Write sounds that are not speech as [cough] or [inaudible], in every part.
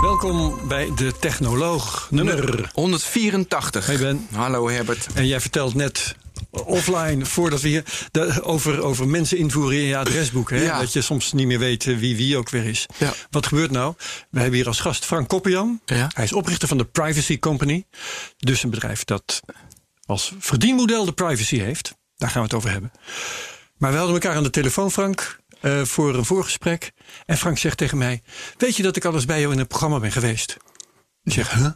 Welkom bij de Technoloog nummer 184. Hey Ben. Hallo Herbert. En jij vertelt net offline, voordat we hier, de, over, over mensen invoeren in je adresboek. Hè? Ja. Dat je soms niet meer weet eh, wie wie ook weer is. Ja. Wat gebeurt nou? We hebben hier als gast Frank Koppian. Ja. Hij is oprichter van de Privacy Company. Dus een bedrijf dat als verdienmodel de privacy heeft. Daar gaan we het over hebben. Maar we hadden elkaar aan de telefoon, Frank, eh, voor een voorgesprek. En Frank zegt tegen mij: Weet je dat ik al eens bij jou in een programma ben geweest? Ik zeg: Huh?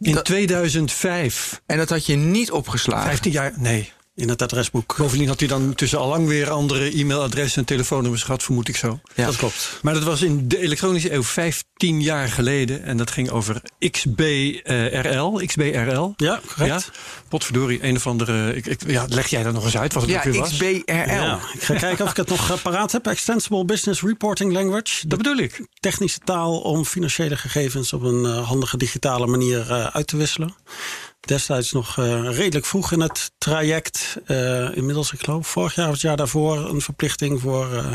In Dat- 2005. En dat had je niet opgeslagen. 15 jaar? Nee. In het adresboek. Bovendien had hij dan tussen al lang weer andere e-mailadressen en telefoonnummers gehad, vermoed ik zo. Ja. Dat klopt. Maar dat was in de elektronische eeuw 15 jaar geleden. En dat ging over XBRL. XBRL. Ja, correct. Ja, potverdorie, een of andere. Ik, ik, ja, leg jij dat nog eens uit wat het Ja, was? XBRL. Ja, ik ga kijken of ik het nog eh, paraat heb. Extensible Business Reporting Language. Dat bedoel ik. technische taal om financiële gegevens op een eh, handige digitale manier eh, uit te wisselen. Destijds nog eh, redelijk vroeg in het traject. Eh, inmiddels, ik geloof, vorig jaar of het jaar daarvoor een verplichting voor eh,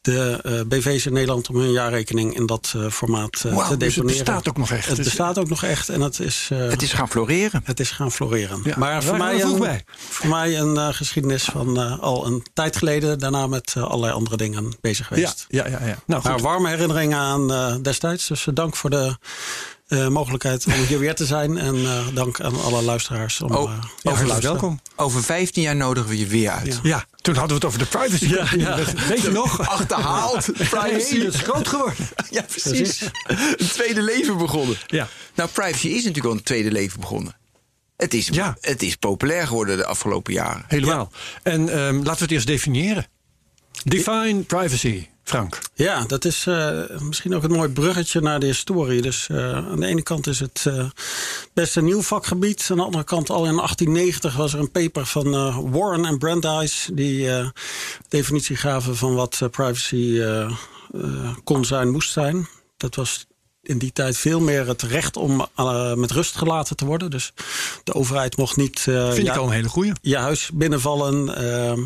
de BV's in Nederland om hun jaarrekening in dat formaat te dus het deponeren. bestaat ook nog echt. Het Dus- bestaat ook nog echt en het is, Het is gaan floreren. het is gaan floreren. Ja, maar voor mij, een, bij. voor mij een geschiedenis van al een tijd geleden. Daarna met allerlei andere dingen bezig geweest. ja, ja, ja. Nou, Maar goed. warme herinneringen aan destijds. Dus dank voor de eh, mogelijkheid om hier weer te zijn. En eh, dank aan alle luisteraars om Oh, eh, over welkom. Over 15 jaar nodigen we je weer uit. Ja. Ja, toen hadden we het over de privacy. Ja, ja. Weet je nog? [laughs] Achterhaald. Privacy is groot geworden. [laughs] Ja, precies. Een tweede leven begonnen. Ja. Nou, privacy is natuurlijk al een tweede leven begonnen. Het is, Ja. het is populair geworden de afgelopen jaren. Helemaal. En ehm, laten we het eerst definiëren. Define privacy, Frank. Ja, dat is eh, misschien ook een mooi bruggetje naar de historie. Dus eh, aan de ene kant is het eh, best een nieuw vakgebied. Aan de andere kant, al in 1890 was er een paper van Warren en Brandeis... die definitie gaven van wat privacy kon zijn, moest zijn. Dat was in die tijd veel meer het recht om met rust gelaten te worden. Dus de overheid mocht niet... eh, Vind ja- ik al een hele goeie. je huis binnenvallen. ehm,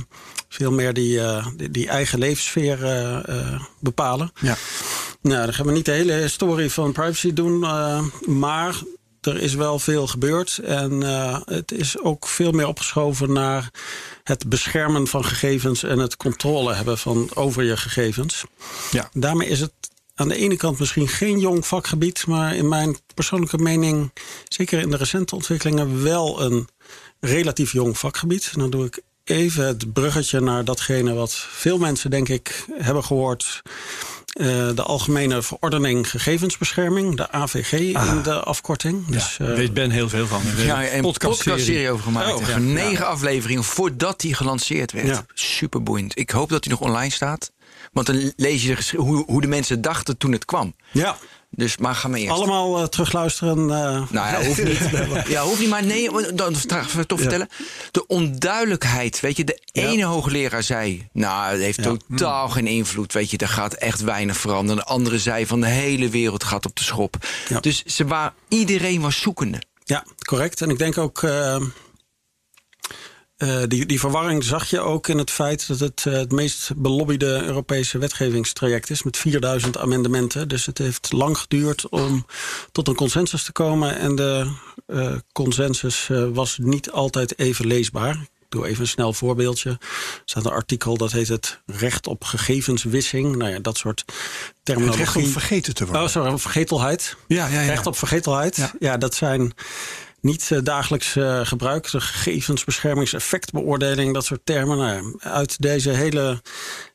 veel meer die, eh, die, die eigen levenssfeer eh, eh, bepalen. Ja. Nou, dan gaan we niet de hele historie van privacy doen. maar er is wel veel gebeurd. En het is ook veel meer opgeschoven naar het beschermen van gegevens en het controle hebben van over je gegevens. Ja. Daarmee is het aan de ene kant misschien geen jong vakgebied, maar in mijn persoonlijke mening, zeker in de recente ontwikkelingen, wel een relatief jong vakgebied. En dan doe ik even het bruggetje naar datgene wat veel mensen, denk ik, hebben gehoord. Eh, de Algemene Verordening Gegevensbescherming, de AVG in de afkorting. Dus, Daar eh, weet Ben heel veel van. We Ja, een podcastserie over gemaakt. Oh, Over ja. negen afleveringen voordat die gelanceerd werd. Ja. Super boeiend. Ik hoop dat hij nog online staat. Want dan lees je hoe, hoe de mensen dachten toen het kwam. ja, Dus maar ga maar eerst. allemaal eh, terugluisteren. eh, Nou ja, [laughs] hoeft niet. [laughs] Ja, hoeft niet. Maar nee, dan toch vertellen. De onduidelijkheid. Weet je, de ene hoogleraar zei. Nou, het heeft totaal geen invloed. Weet je, er gaat echt weinig veranderen. De andere zei van de hele wereld gaat op de schop. Dus ze waren, iedereen was zoekende. Ja, correct. En ik denk ook. eh, eh, die, die verwarring zag je ook in het feit dat het eh, het meest belobbyde Europese wetgevingstraject is. Met 4000 amendementen. Dus het heeft lang geduurd om tot een consensus te komen. En de eh, consensus was niet altijd even leesbaar. Ik doe even een snel voorbeeldje. Er staat een artikel dat heet het recht op gegevenswissing. Nou ja, dat soort Het terminologie. recht om vergeten te worden. Oh, sorry, vergetelheid. ja, ja, ja. Recht op vergetelheid. Ja. Ja, dat zijn niet eh, dagelijks eh, gebruik. De gegevensbeschermingseffectbeoordeling, dat soort termen. Nou, uit deze hele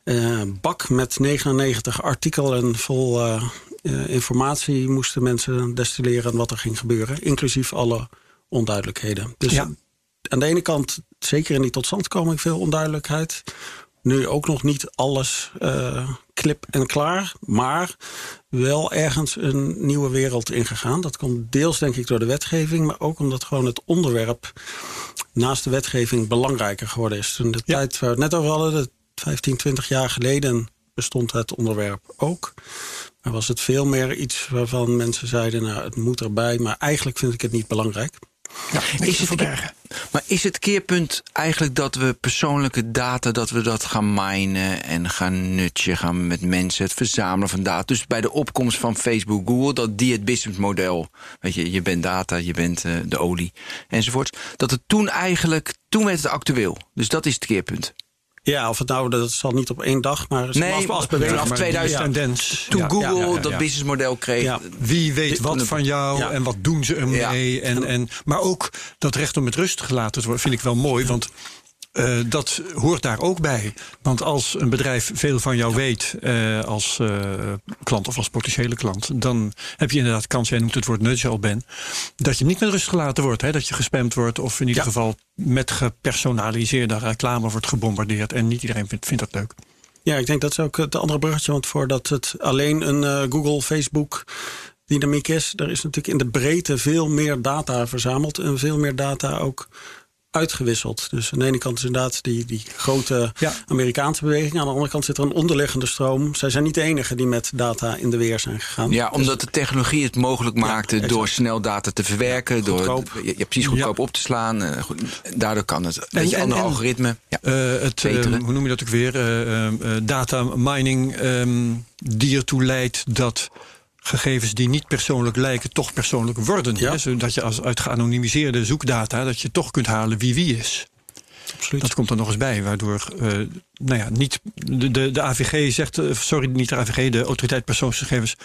eh, bak met 99 artikelen vol informatie moesten mensen destilleren wat er ging gebeuren. Inclusief alle onduidelijkheden. Dus Ja. aan de ene kant, zeker in die totstandkoming, veel onduidelijkheid. Nu ook nog niet alles uh, klip en klaar. Maar wel ergens een nieuwe wereld ingegaan. Dat komt deels denk ik door de wetgeving. Maar ook omdat gewoon het onderwerp naast de wetgeving belangrijker geworden is. In de tijd waar we het net over hadden, 15, 20 jaar geleden bestond het onderwerp ook. Maar was het veel meer iets waarvan mensen zeiden, nou het moet erbij. Maar eigenlijk vind ik het niet belangrijk. Ja, is het keer, maar is het keerpunt eigenlijk dat we persoonlijke data, dat we dat gaan minen en gaan nutje, gaan met mensen het verzamelen van data. Dus bij de opkomst van Facebook, Google, dat die het businessmodel, weet je, je bent data, je bent uh, de olie enzovoort. Dat het toen eigenlijk, toen werd het actueel. Dus dat is het keerpunt. Ja, of het nou, dat zal niet op één dag, maar nee, als, als vanaf 2000 tendens. Toen Google dat businessmodel kreeg. Wie weet wat van jou en wat doen ze ermee. En, en, maar ook dat recht om met rust gelaten te worden vind ik wel mooi. Want uh, dat hoort daar ook bij. Want als een bedrijf veel van jou weet uh, als uh, klant of als potentiële klant, dan heb je inderdaad kans, jij noemt het woord nudge al ben, dat je niet met rust gelaten wordt. Hè? Dat je gespamd wordt of in ieder geval met gepersonaliseerde reclame wordt gebombardeerd. En niet iedereen vindt, vindt dat leuk. Ja, ik denk dat is ook het andere bruggetje. Want voordat het alleen een Google, Facebook dynamiek is, er is natuurlijk in de breedte veel meer data verzameld en veel meer data ook uitgewisseld. Dus aan de ene kant is inderdaad die, die grote Amerikaanse beweging. Aan de andere kant zit er een onderliggende stroom. Zij zijn niet de enige die met data in de weer zijn gegaan. Ja, omdat de technologie het mogelijk maakte door snel data te verwerken. door je, je precies goedkoop op te slaan. Uh, goed, daardoor kan het. Weet je, andere algoritme. Ja, uh, het, uh, hoe noem je dat ook weer? data mining um, die ertoe leidt dat gegevens die niet persoonlijk lijken, toch persoonlijk worden. Ja. Hè? Zodat je als uit geanonimiseerde zoekdata dat je toch kunt halen wie wie is. Absoluut. Dat komt er nog eens bij, waardoor uh, nou ja, niet de, de, de AVG zegt, uh, sorry, niet de AVG, de autoriteit persoonsgegevens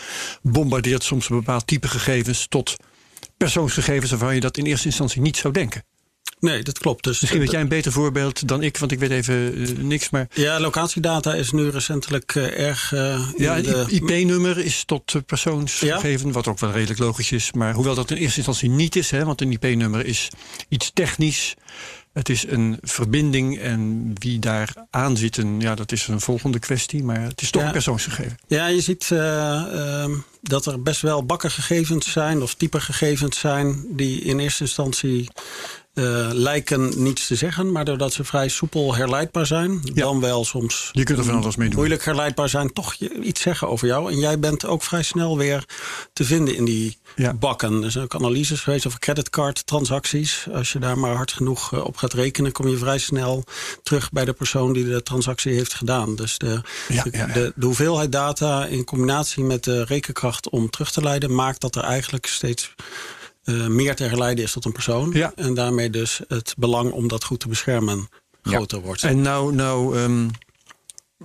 bombardeert soms een bepaald type gegevens tot persoonsgegevens waarvan je dat in eerste instantie niet zou denken. Nee, dat klopt. Dus Misschien weet jij een beter voorbeeld dan ik, want ik weet even uh, niks. Maar... Ja, locatiedata is nu recentelijk uh, erg. Uh, ja, een IP-nummer is tot persoonsgegeven, ja? wat ook wel redelijk logisch is. Maar hoewel dat in eerste instantie niet is, hè, want een IP-nummer is iets technisch. Het is een verbinding en wie daar aan zit, ja, dat is een volgende kwestie. Maar het is toch ja. persoonsgegeven. Ja, je ziet uh, dat er best wel bakken gegevens zijn of type gegevens zijn die in eerste instantie uh, lijken niets te zeggen, maar doordat ze vrij soepel herleidbaar zijn, dan wel soms je kunt er van alles mee doen. moeilijk herleidbaar zijn, toch iets zeggen over jou. En jij bent ook vrij snel weer te vinden in die ja. bakken. Er zijn ook analyses geweest over creditcard transacties. Als je daar maar hard genoeg eh, op gaat rekenen, kom je vrij snel terug bij de persoon die de transactie heeft gedaan. Dus de, ja, de, de, de hoeveelheid data in combinatie met de rekenkracht om terug te leiden, maakt dat er eigenlijk steeds meer te herleiden is tot een persoon. Ja. En daarmee dus het belang om dat goed te beschermen groter wordt. En nou, nou um,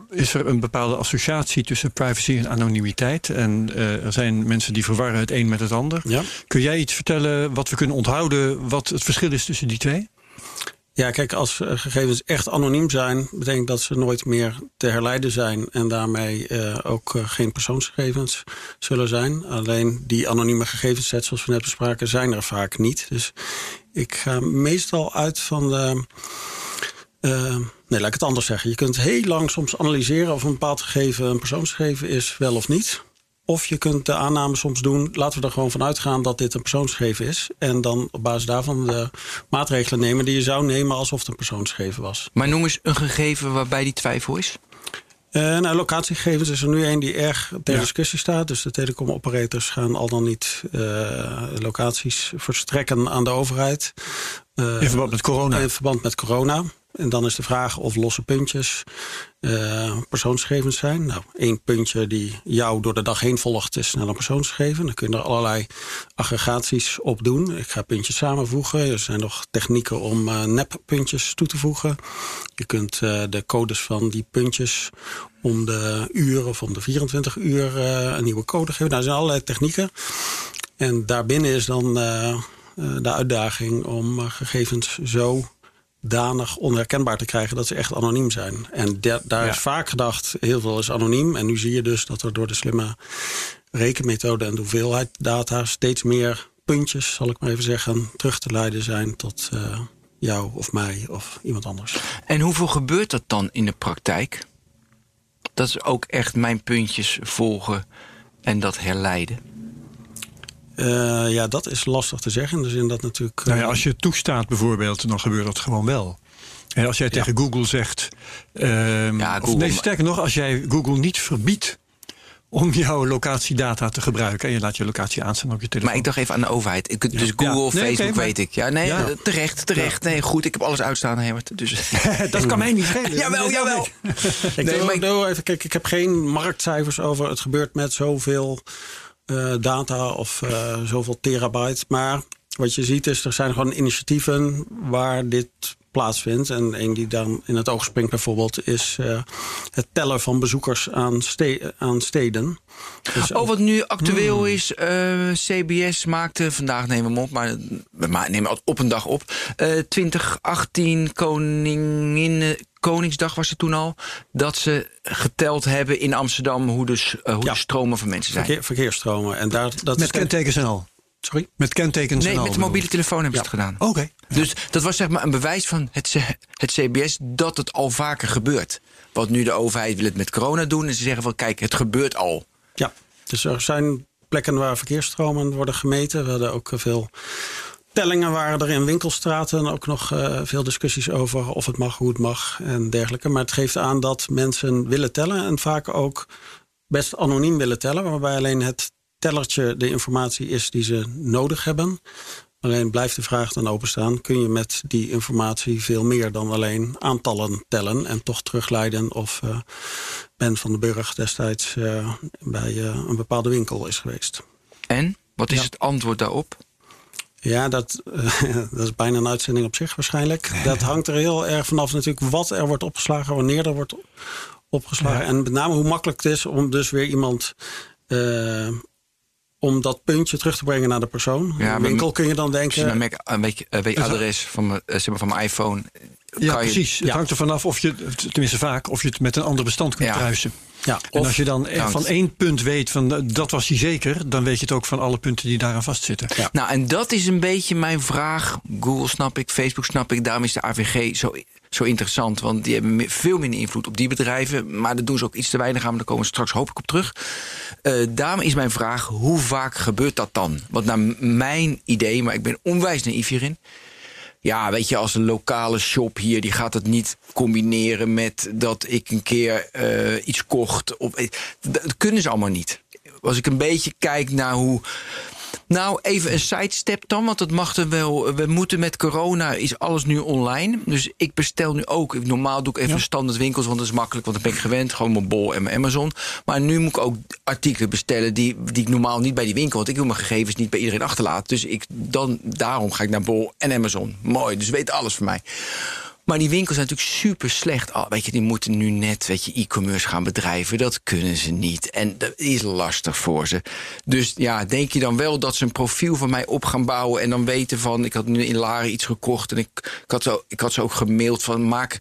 is er een bepaalde associatie tussen privacy en anonimiteit. En uh, er zijn mensen die verwarren het een met het ander. Ja. Kun jij iets vertellen wat we kunnen onthouden wat het verschil is tussen die twee? Ja, kijk, als gegevens echt anoniem zijn, betekent dat ze nooit meer te herleiden zijn en daarmee uh, ook uh, geen persoonsgegevens zullen zijn. Alleen die anonieme gegevenssets, zoals we net bespraken, zijn er vaak niet. Dus ik ga meestal uit van de. Nee, laat ik het anders zeggen. Je kunt heel lang soms analyseren of een bepaald gegeven een persoonsgegeven is, wel of niet. Of je kunt de aanname soms doen, laten we er gewoon van uitgaan dat dit een persoonsgegeven is. En dan op basis daarvan de maatregelen nemen die je zou nemen alsof het een persoonsgegeven was. Maar noem eens een gegeven waarbij die twijfel is. Uh, nou, locatiegegevens is er nu een die erg ter discussie staat. Dus de telecomoperators gaan al dan niet uh, locaties verstrekken aan de overheid. Uh, in verband met corona. In verband met corona. En dan is de vraag of losse puntjes uh, persoonsgegevens zijn. Nou, één puntje die jou door de dag heen volgt is snel een persoonsgegeven. Dan kun je er allerlei aggregaties op doen. Ik ga puntjes samenvoegen. Er zijn nog technieken om uh, neppuntjes toe te voegen. Je kunt uh, de codes van die puntjes om de uur of om de 24 uur een nieuwe code geven. Nou, er zijn allerlei technieken. En daarbinnen is dan de uitdaging om gegevens zo danig onherkenbaar te krijgen dat ze echt anoniem zijn. En daar is vaak gedacht, heel veel is anoniem. En nu zie je dus dat er door de slimme rekenmethode en de hoeveelheid data steeds meer puntjes, zal ik maar even zeggen, terug te leiden zijn tot uh, jou of mij of iemand anders. En hoeveel gebeurt dat dan in de praktijk? Dat is ook echt mijn puntjes volgen en dat herleiden. Uh, ja, dat is lastig te zeggen. In de zin dat natuurlijk. Nou ja, als je toestaat bijvoorbeeld, dan gebeurt dat gewoon wel. En als jij tegen Google zegt. Uh, ja, Google, of nee, sterker nog, als jij Google niet verbiedt om jouw locatiedata te gebruiken. En je laat je locatie aanstaan op je telefoon. Maar ik dacht even aan de overheid. Ik, dus Google of Facebook weet ik. Ja, nee, terecht, terecht. Nee, goed, ik heb alles uitstaan, Herbert. Dus. [laughs] dat kan mij niet schelen. [laughs] jawel, jawel. ik, nee, maar ik, even, kijk, ik heb geen marktcijfers over het gebeurt met zoveel data of uh, zoveel terabyte. Maar wat je ziet is, er zijn gewoon initiatieven waar dit plaatsvindt. En een die dan in het oog springt bijvoorbeeld is uh, het tellen van bezoekers aan, ste aan steden. Dus, oh, wat nu actueel hmm. is, uh, CBS maakte, vandaag nemen we hem op, maar we nemen het op een dag op. Uh, 2018 koningin, Koningsdag was het toen al, dat ze geteld hebben in Amsterdam hoe de, hoe de stromen van mensen zijn. Verkeer, verkeersstromen. En daar, dat Met kentekens en al. Sorry? Met kentekens Nee, en met de mobiele telefoon hebben ze het gedaan. Oké. Dus dat was zeg maar een bewijs van het, het CBS dat het al vaker gebeurt. Wat nu de overheid wil het met corona doen. En ze zeggen van kijk, het gebeurt al. Ja, dus er zijn plekken waar verkeersstromen worden gemeten. We hadden ook veel tellingen waren er in winkelstraten. Ook nog uh, veel discussies over of het mag, hoe het mag en dergelijke. Maar het geeft aan dat mensen willen tellen. En vaak ook best anoniem willen tellen. Waarbij alleen het tellertje de informatie is die ze nodig hebben. Alleen blijft de vraag dan openstaan: kun je met die informatie veel meer dan alleen aantallen tellen en toch terugleiden of uh, Ben van den Burg destijds uh, bij uh, een bepaalde winkel is geweest? En wat is ja. het antwoord daarop? Ja, dat, [laughs] dat is bijna een uitzending op zich waarschijnlijk. Dat hangt er heel erg vanaf natuurlijk wat er wordt opgeslagen, wanneer er wordt opgeslagen. Ja. En met name hoe makkelijk het is om dus weer iemand om dat puntje terug te brengen naar de persoon. Ja, winkel kun je dan denken. Als je een beetje uh, adres van mijn, zeg maar van mijn iPhone. Ja, precies. Het hangt er vanaf of je, tenminste vaak, of je het met een ander bestand kunt ja. kruisen. Ja, en als je dan van één punt weet van eh, dat was hij zeker, dan weet je het ook van alle punten die daaraan vastzitten. Ja. Nou, en dat is een beetje mijn vraag. Google snap ik, Facebook snap ik, daarom is de AVG zo zo interessant. Want die hebben veel minder invloed op die bedrijven. Maar daar doen ze ook iets te weinig aan. Maar daar komen we straks hoop ik op terug. Uh, daarom is mijn vraag, hoe vaak gebeurt dat dan? Want naar mijn idee, maar ik ben onwijs naïef hierin. Ja, weet je, als een lokale shop hier, die gaat het niet combineren met dat ik een keer uh, iets kocht. Of, eh, dat kunnen ze allemaal niet. Als ik een beetje kijk naar hoe nou, even een sidestep dan, want dat mag er wel. We moeten met corona, is alles nu online. Dus ik bestel nu ook, normaal doe ik even ja. standaard winkels, want dat is makkelijk, want dan ben ik gewend. Gewoon mijn bol en mijn Amazon. Maar nu moet ik ook artikelen bestellen die, die ik normaal niet bij die winkel, want ik wil mijn gegevens niet bij iedereen achterlaten. Dus ik, dan, daarom ga ik naar bol en Amazon. Mooi, dus weet alles van mij. Maar die winkels zijn natuurlijk super slecht. Oh, weet je, die moeten nu net weet je, e-commerce gaan bedrijven. Dat kunnen ze niet. En dat is lastig voor ze. Dus ja, denk je dan wel dat ze een profiel van mij op gaan bouwen. En dan weten van, ik had nu in Laren iets gekocht. En ik, ik, had, zo, ik had ze ook gemaild van, maak,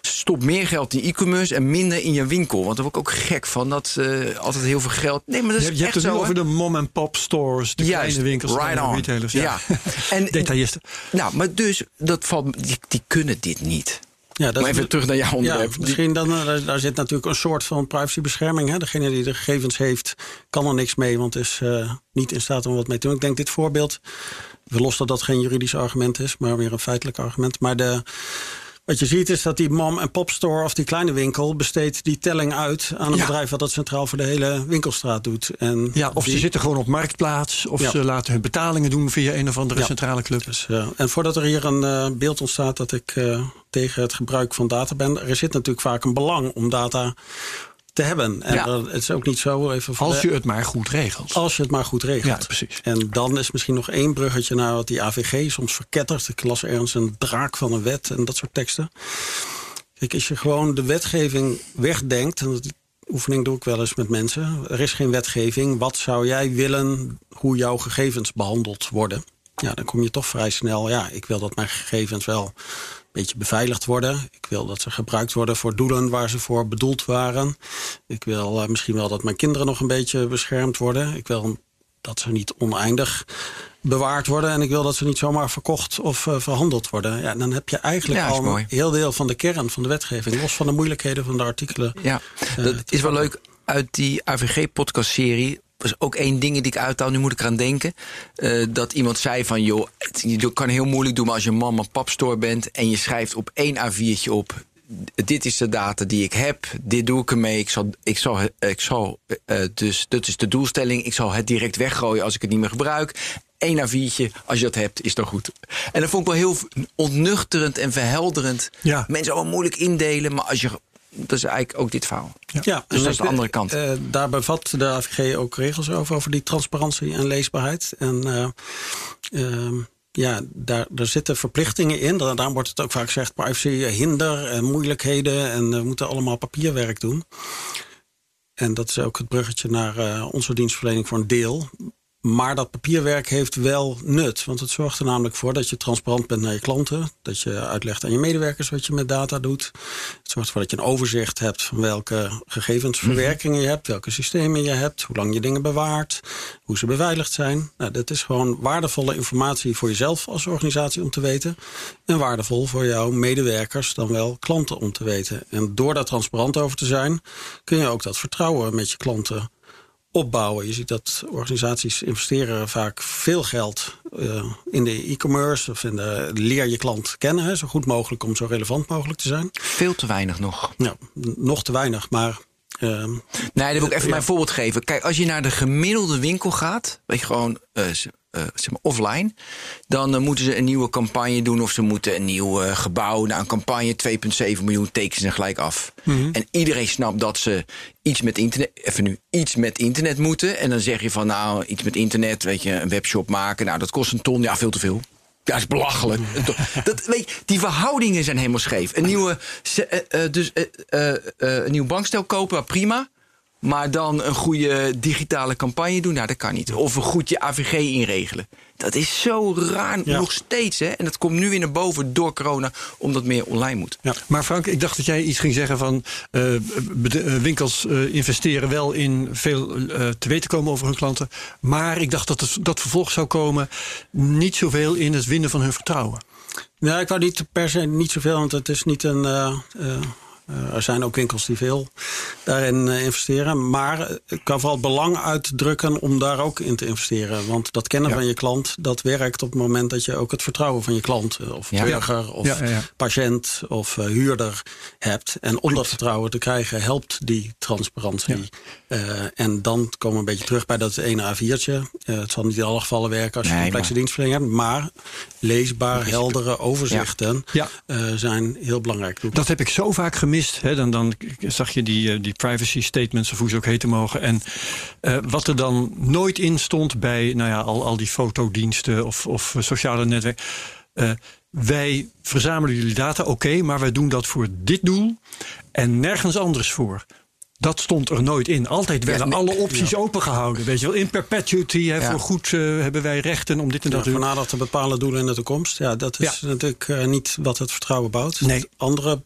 stop meer geld in e-commerce en minder in je winkel. Want daar word ik ook gek van. Dat uh, altijd heel veel geld. Nee, maar dat is je, je echt hebt het zo, nu over de mom-and-pop stores. De Juist, kleine winkels. Right on. Retailers. Ja. ja. en, [laughs] Detailisten. Nou, maar dus, dat valt, die, die kunnen dit niet. Ja, dat maar even terug naar jouw onderwerp. Ja, misschien dan, daar, daar, zit natuurlijk een soort van privacybescherming. Hè? Degene die de gegevens heeft, kan er niks mee, want is uh, niet in staat om wat mee te doen. Ik denk dit voorbeeld, los dat dat geen juridisch argument is, maar weer een feitelijk argument. Maar de, wat je ziet is dat die mom- en popstore of die kleine winkel besteedt die telling uit aan een ja. bedrijf wat dat centraal voor de hele winkelstraat doet. En ja, of die, ze zitten gewoon op marktplaats, of ja. ze laten hun betalingen doen via een of andere ja. centrale club. Dus, en voordat er hier een uh, beeld ontstaat dat ik uh, tegen het gebruik van data ben, er zit natuurlijk vaak een belang om data te hebben. En ja. het is ook niet zo even. Als je het maar goed regelt. Als je het maar goed regelt. Ja, precies. En dan is misschien nog één bruggetje naar wat die AVG soms verkettert. Ik las ergens een draak van een wet en dat soort teksten. Kijk, als je gewoon de wetgeving wegdenkt, en dat oefening doe ik wel eens met mensen. Er is geen wetgeving. Wat zou jij willen hoe jouw gegevens behandeld worden? Ja, dan kom je toch vrij snel. Ja, ik wil dat mijn gegevens wel beetje beveiligd worden. Ik wil dat ze gebruikt worden voor doelen waar ze voor bedoeld waren. Ik wil uh, misschien wel dat mijn kinderen nog een beetje beschermd worden. Ik wil dat ze niet oneindig bewaard worden. En ik wil dat ze niet zomaar verkocht of uh, verhandeld worden. Ja, dan heb je eigenlijk Ja, al een heel deel van de kern van de wetgeving. Los van de moeilijkheden van de artikelen. Ja, Eh, dat het is wel wel- leuk. Uit die AVG-podcastserie was ook één ding die ik uithaal. Nu moet ik eraan denken. eh, dat iemand zei van, joh, het, je kan heel moeilijk doen als je mam en pap store bent... en je schrijft op één A4'tje op... Dit is de data die ik heb. Dit doe ik ermee. Ik zal, ik zal, ik zal eh, dus, dat is de doelstelling. Ik zal het direct weggooien als ik het niet meer gebruik. Eén A4'tje, als je dat hebt, is dan goed. En dat vond ik wel heel ontnuchterend en verhelderend. Ja. Mensen allemaal moeilijk indelen, maar als je. Dat is eigenlijk ook dit verhaal. Ja, Dus en dat is de andere kant. eh, daar bevat de AVG ook regels over, over die transparantie en leesbaarheid. En eh, ehm, ja, daar, daar zitten verplichtingen in. Da- Daarom wordt het ook vaak gezegd privacy hinder en moeilijkheden. En we moeten allemaal papierwerk doen. En dat is ook het bruggetje naar eh, onze dienstverlening voor een deel. Maar dat papierwerk heeft wel nut. Want het zorgt er namelijk voor dat je transparant bent naar je klanten. Dat je uitlegt aan je medewerkers wat je met data doet. Het zorgt ervoor dat je een overzicht hebt van welke gegevensverwerkingen je hebt. Welke systemen je hebt. Hoe lang je dingen bewaart. Hoe ze beveiligd zijn. Nou, dat is gewoon waardevolle informatie voor jezelf als organisatie om te weten. En waardevol voor jouw medewerkers, dan wel klanten om te weten. En door daar transparant over te zijn, kun je ook dat vertrouwen met je klanten opbouwen. Je ziet dat organisaties investeren vaak veel geld eh, in de e-commerce of in de leer je klant kennen. Hè, zo goed mogelijk om zo relevant mogelijk te zijn. Veel te weinig nog. N- nog te weinig, maar. ehm, Nee, dat wil ik even Ja. mijn voorbeeld geven. Kijk, als je naar de gemiddelde winkel gaat, weet je gewoon eh, zeg maar offline, dan eh, moeten ze een nieuwe campagne doen of ze moeten een nieuw eh, gebouw, nou, een campagne 2,7 miljoen tekenen ze gelijk af. En iedereen snapt dat ze iets met internet, even nu, iets met internet moeten. En dan zeg je van, nou, iets met internet, weet je, een webshop maken, nou, dat kost een ton, ja, veel te veel. Ja, is belachelijk. Dat, weet je, die verhoudingen zijn helemaal scheef. Een nieuwe, dus, een nieuw bankstel kopen, prima. Maar dan een goede digitale campagne doen, nou dat kan niet. Of een goed je AVG inregelen. Dat is zo raar Ja. nog steeds. Hè? En dat komt nu weer naar boven door corona, omdat meer online moet. Maar Frank, ik dacht dat jij iets ging zeggen van eh, eh, winkels eh, investeren wel in veel eh, te weten komen over hun klanten. Maar ik dacht dat het, dat vervolg zou komen niet zoveel in het winnen van hun vertrouwen. Ja, ik wou niet per se niet zoveel, want het is niet een. eh, eh, eh, er zijn ook winkels die veel daarin eh, investeren. Maar ik kan vooral het belang uitdrukken om daar ook in te investeren. Want dat kennen Ja. van je klant, dat werkt op het moment dat je ook het vertrouwen van je klant, eh, of Ja. burger, of Ja, patiënt of eh, huurder hebt. En om dat vertrouwen te krijgen, helpt die transparantie. Eh, en dan komen we een beetje terug bij dat ene A4'tje. Eh, het zal niet in alle gevallen werken als je Nee, complexe maar- dienstverlening hebt. Maar leesbaar, heldere overzichten eh, zijn heel belangrijk. Dat heb ik zo vaak gemist. Hè. Dan, dan zag je die, eh, die privacy statements, of hoe ze ook heten mogen. En eh, wat er dan nooit in stond bij nou ja, al, al die fotodiensten of, of sociale netwerken. Eh, wij verzamelen jullie data, oké, maar wij doen dat voor dit doel en nergens anders voor. Dat stond er nooit in. Altijd werden nee, alle opties opengehouden. Weet je wel, in perpetuity, hè, Ja. voor goed eh, hebben wij rechten om dit en dat te doen. te bepalen doelen in de toekomst. Ja, dat is natuurlijk eh, niet wat het vertrouwen bouwt. Nee. Andere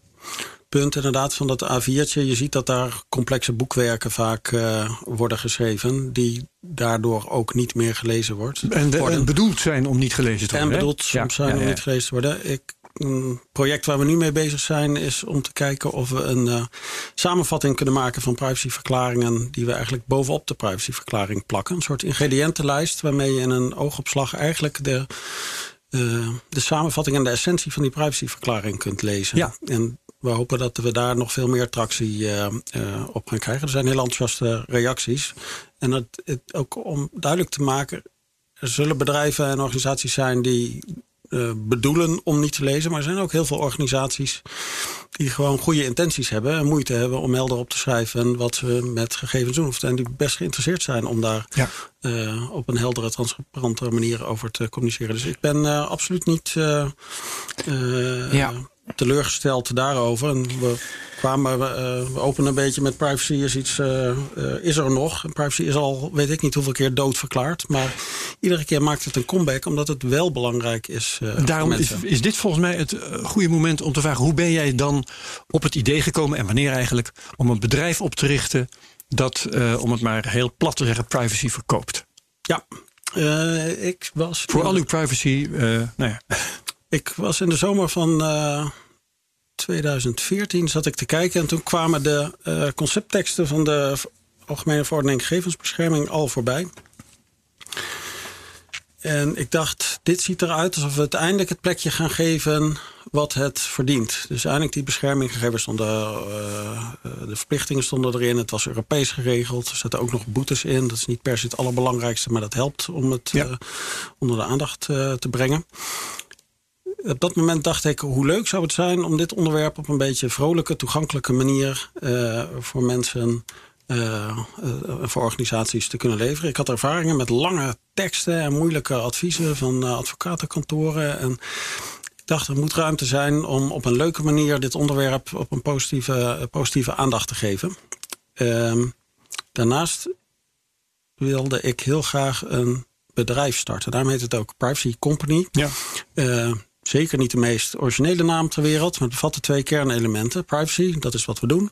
punt inderdaad van dat A4'tje. Je ziet dat daar complexe boekwerken vaak eh, worden geschreven. Die daardoor ook niet meer gelezen wordt, En, de- worden. en bedoeld zijn om niet gelezen te En worden. hè? bedoeld soms Ja, zijn ja, om niet gelezen te worden. Ik, een project waar we nu mee bezig zijn is om te kijken of we een eh, samenvatting kunnen maken van privacyverklaringen die we eigenlijk bovenop de privacyverklaring plakken. Een soort ingrediëntenlijst waarmee je in een oogopslag eigenlijk de, eh, de samenvatting en de essentie van die privacyverklaring kunt lezen. Ja. En we hopen dat we daar nog veel meer tractie eh, eh, op gaan krijgen. Er zijn heel enthousiaste reacties. En het, het, ook om duidelijk te maken, er zullen bedrijven en organisaties zijn die eh, bedoelen om niet te lezen. Maar er zijn ook heel veel organisaties die gewoon goede intenties hebben en moeite hebben om helder op te schrijven wat ze met gegevens doen. Of en die best geïnteresseerd zijn om daar Ja. op een heldere, transparante manier over te communiceren. Dus ik ben absoluut niet Ja. Teleurgesteld daarover. En we kwamen, eh, we openen een beetje met privacy is iets, eh, eh, is er nog. En privacy is al, weet ik niet hoeveel keer dood verklaard. Maar iedere keer maakt het een comeback, omdat het wel belangrijk is. Daarom is, is dit volgens mij het goede moment om te vragen: hoe ben jij dan op het idee gekomen en wanneer eigenlijk om een bedrijf op te richten dat, om het maar heel plat te zeggen, privacy verkoopt? Ja, ik was. Voor al uw privacy, nou ja. Ik was in de zomer van uh, 2014 zat ik te kijken en toen kwamen de conceptteksten van de Algemene Verordening Gegevensbescherming al voorbij. En ik dacht, dit ziet eruit alsof we uiteindelijk het plekje gaan geven wat het verdient. Dus eigenlijk die bescherminggegevens stonden, uh, de verplichtingen stonden erin. Het was Europees geregeld. Er zaten ook nog boetes in. Dat is niet per se het allerbelangrijkste, maar dat helpt om het ja. uh, onder de aandacht uh, te brengen. Op dat moment dacht ik, hoe leuk zou het zijn om dit onderwerp op een beetje vrolijke, toegankelijke manier voor mensen uh, voor organisaties te kunnen leveren. Ik had ervaringen met lange teksten en moeilijke adviezen van advocatenkantoren. En ik dacht, er moet ruimte zijn om op een leuke manier dit onderwerp op een positieve, positieve aandacht te geven. Uh, daarnaast wilde ik heel graag een bedrijf starten. Daarom heet het ook Privacy Company. Ja. Zeker niet de meest originele naam ter wereld, maar het bevat de twee kernelementen. Privacy, dat is wat we doen.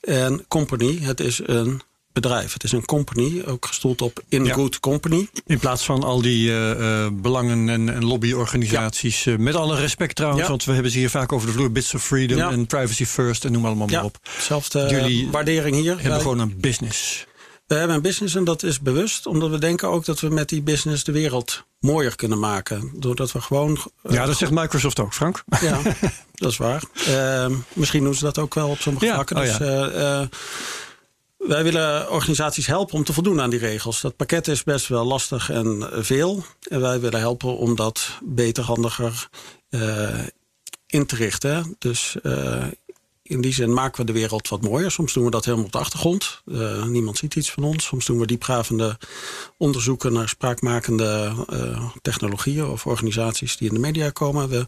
En company, het is een bedrijf. Het is een company, ook gestoeld op in ja. good company. In plaats van al die uh, uh, belangen- en, en lobbyorganisaties. Ja. Uh, met alle respect trouwens, ja. want we hebben ze hier vaak over de vloer. Bits of Freedom en Privacy First en noem allemaal maar op. Zelfde Jullie waardering hier. hebben wij... gewoon een business. We hebben een business en dat is bewust. Omdat we denken ook dat we met die business de wereld mooier kunnen maken. Doordat we gewoon... ja, dat zegt Microsoft ook, Frank. Ja, [laughs] dat is waar. Uh, misschien doen ze dat ook wel op sommige ja. vlakken. Dus, oh, ja. uh, wij willen organisaties helpen om te voldoen aan die regels. Dat pakket is best wel lastig en veel. En wij willen helpen om dat beter, handiger in te richten. Dus in die zin maken we de wereld wat mooier. Soms doen we dat helemaal op de achtergrond. Uh, niemand ziet iets van ons. Soms doen we diepgravende onderzoeken naar spraakmakende uh, technologieën of organisaties die in de media komen. We,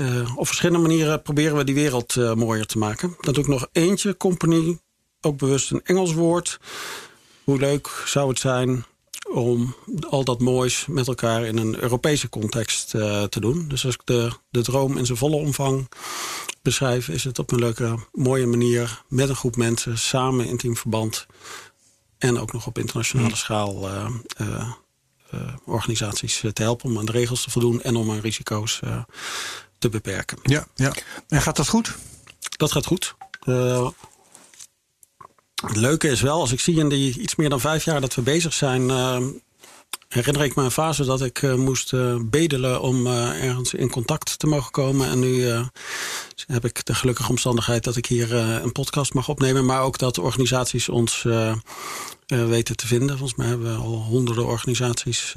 uh, op verschillende manieren proberen we die wereld mooier te maken. Dat doe ik nog eentje, company, ook bewust een Engels woord. Hoe leuk zou het zijn om al dat moois met elkaar in een Europese context uh, te doen. Dus als ik de, de droom in zijn volle omvang beschrijf... is het op een leuke, mooie manier met een groep mensen... samen in intiem verband en ook nog op internationale hmm. schaal... Uh, uh, organisaties te helpen om aan de regels te voldoen... en om aan risico's te beperken. Ja, ja. En gaat dat goed? Dat gaat goed. Het leuke is wel, als ik zie in die iets meer dan vijf jaar dat we bezig zijn, uh, herinner ik me een fase dat ik uh, moest uh, bedelen om ergens in contact te mogen komen. En nu heb ik de gelukkige omstandigheid dat ik hier een podcast mag opnemen, maar ook dat organisaties ons weten te vinden. Volgens mij hebben we al honderden organisaties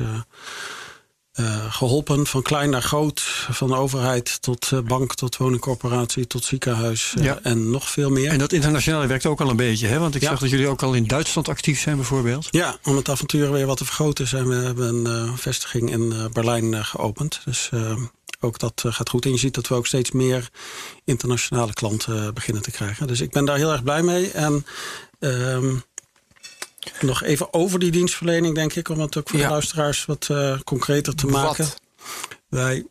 uh, geholpen. Van klein naar groot. Van overheid tot uh, bank, tot woningcorporatie, tot ziekenhuis. Uh, ja. En nog veel meer. En dat internationale werkt ook al een beetje. Hè? Want ik ja. zag dat jullie ook al in Duitsland actief zijn bijvoorbeeld. Ja, om het avontuur weer wat te vergroten. Zijn we hebben een vestiging in Berlijn geopend. Dus ook dat gaat goed. En je ziet dat we ook steeds meer internationale klanten beginnen te krijgen. Dus ik ben daar heel erg blij mee. En... Ehm, nog even over die dienstverlening, denk ik, om het ook voor de luisteraars wat uh, concreter te maken. Wat? Wij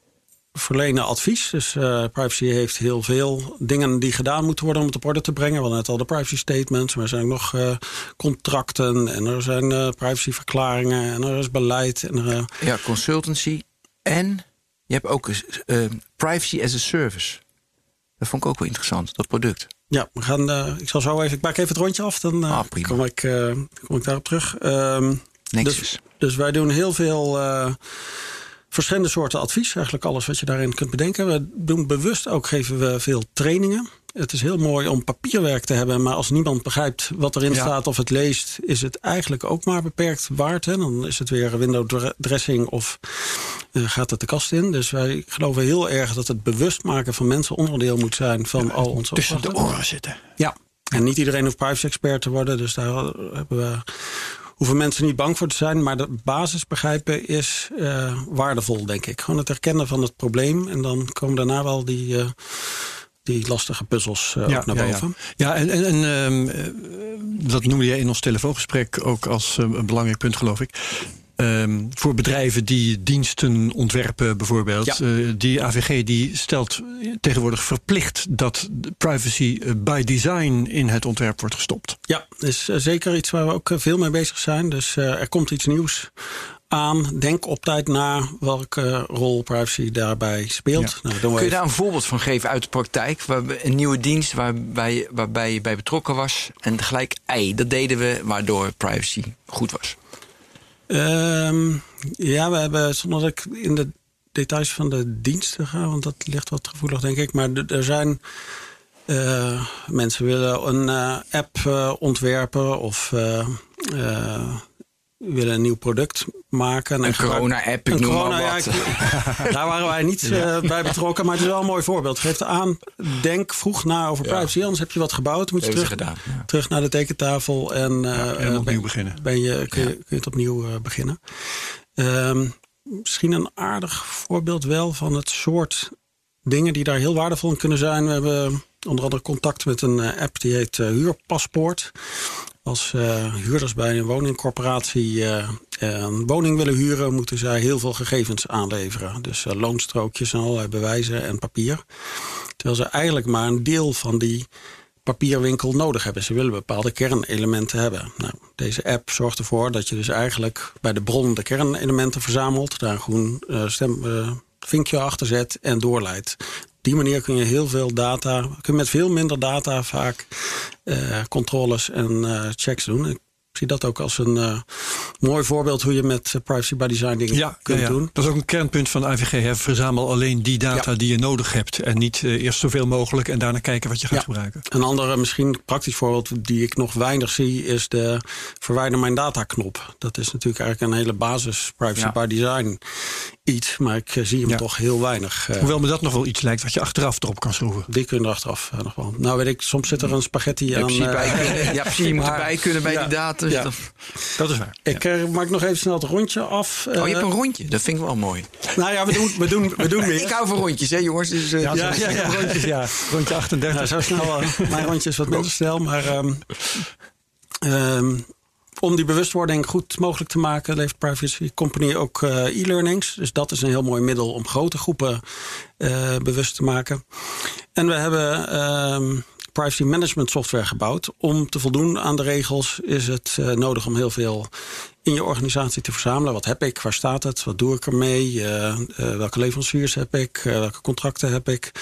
verlenen advies. Dus uh, privacy heeft heel veel dingen die gedaan moeten worden om het op orde te brengen. We hadden net al de privacy statements, maar er zijn ook nog uh, contracten en er zijn uh, privacyverklaringen en er is beleid. En er, ja, consultancy en je hebt ook privacy as a service. Dat vond ik ook wel interessant, dat product. Ja, we gaan, uh, ik zal zo even, ik maak even het rondje af, dan uh, ah, kom, ik, uh, kom ik daarop terug. Um, dus, dus, wij doen heel veel verschillende soorten advies. Eigenlijk alles wat je daarin kunt bedenken. We doen bewust ook, geven we veel trainingen. Het is heel mooi om papierwerk te hebben, maar als niemand begrijpt wat erin ja. staat of het leest, is het eigenlijk ook maar beperkt waard. Hè? Dan is het weer window dressing of uh, gaat het de kast in. Dus wij geloven heel erg dat het bewust maken van mensen onderdeel moet zijn van ja, al onze Tussen de oren zitten. Ja, en niet iedereen hoeft privacy expert te worden. Dus daar hebben we hoeven mensen niet bang voor te zijn. Maar de basis begrijpen is uh, waardevol, denk ik. Gewoon het herkennen van het probleem. En dan komen daarna wel die, uh, die lastige puzzels uh, ja, ook naar ja, boven. Ja, ja en, en, en dat noemde je in ons telefoongesprek ook als een belangrijk punt, geloof ik. Ehm, voor bedrijven die diensten ontwerpen bijvoorbeeld. Ja. Eh, die AVG die stelt tegenwoordig verplicht dat privacy eh, by design in het ontwerp wordt gestopt. Ja, is eh, zeker iets waar we ook eh, veel mee bezig zijn. Dus eh, er komt iets nieuws aan. Denk op tijd na welke rol privacy daarbij speelt. Ja. Nou, Kun je even- daar een voorbeeld van geven uit de praktijk? Waar een nieuwe dienst waarbij, waarbij je bij betrokken was. En gelijk, ei, dat deden we waardoor privacy goed was. Ehm, ja, we hebben, zonder dat ik in de details van de diensten ga, want dat ligt wat gevoelig, denk ik. Maar er zijn. eh, mensen willen een eh, app eh, ontwerpen of willen een nieuw product maken. En Een corona-app, ik Een noem corona, maar wat. [laughs] daar waren wij niet eh, bij betrokken, maar het is wel een mooi voorbeeld. Het geeft aan, denk vroeg na over privacy, anders heb je wat gebouwd, moet je terug, gedaan, ja. terug naar de tekentafel en, eh, en eh, opnieuw ben- beginnen. Ben je, kun, je, kun je het opnieuw eh, beginnen. Ehm, misschien een aardig voorbeeld wel van het soort dingen die daar heel waardevol in kunnen zijn. We hebben onder andere contact met een eh, app die heet eh, Huurpaspoort. Als eh, huurders bij een woningcorporatie eh, een woning willen huren, moeten zij heel veel gegevens aanleveren. Dus eh, loonstrookjes en allerlei bewijzen en papier. Terwijl ze eigenlijk maar een deel van die papierwinkel nodig hebben. Ze willen bepaalde kernelementen hebben. Nou, deze app zorgt ervoor dat je dus eigenlijk bij de bron de kernelementen verzamelt. Daar een groen eh, stem, eh, vinkje achter zet en doorleidt. Die manier kun je heel veel data, kun je met veel minder data vaak eh, controles en eh, checks doen. Zie dat ook als een eh, mooi voorbeeld hoe je met eh, privacy by design dingen Ja, kunt ja, ja. doen. dat is ook een kernpunt van de AVG. Hè. Verzamel alleen die data Ja. die je nodig hebt. En niet eh, eerst zoveel mogelijk en daarna kijken wat je gaat Ja. gebruiken. Een andere, misschien praktisch voorbeeld die ik nog weinig zie, is de verwijder mijn data knop. Dat is natuurlijk eigenlijk een hele basis privacy Ja. by design iets, maar ik zie hem Ja. toch heel weinig. Hoewel me dat nog wel iets lijkt wat je achteraf erop kan schroeven. die kun je er achteraf eh, nog wel. Nou weet ik, soms zit er een spaghetti Ja, aan. precies, bij [laughs] ja, precies je moet erbij kunnen bij ja, die data. Dus ja. dat- Dat is waar. ik eh, maak nog even snel het rondje af. Oh, je hebt Eh, een rondje. Dat vind ik wel mooi. nou ja, we doen, we doen, we doen [laughs] weer. Ik hou van rondjes, hè jongens. Dus, eh, Ja, Ja, ja, ja. [laughs] Rondjes, ja. Rondje 38. Ja, zo snel. [laughs] mijn rondje is wat minder snel. Maar ehm, ehm, om die bewustwording goed mogelijk te maken, levert Privacy Company ook eh, e-learnings. Dus dat is een heel mooi middel om grote groepen eh, bewust te maken. En we hebben ehm, privacy management software gebouwd. Om te voldoen aan de regels is het eh, nodig om heel veel in je organisatie te verzamelen. Wat heb ik? Waar staat het? Wat doe ik ermee? Eh, welke leveranciers heb ik? Welke contracten heb ik?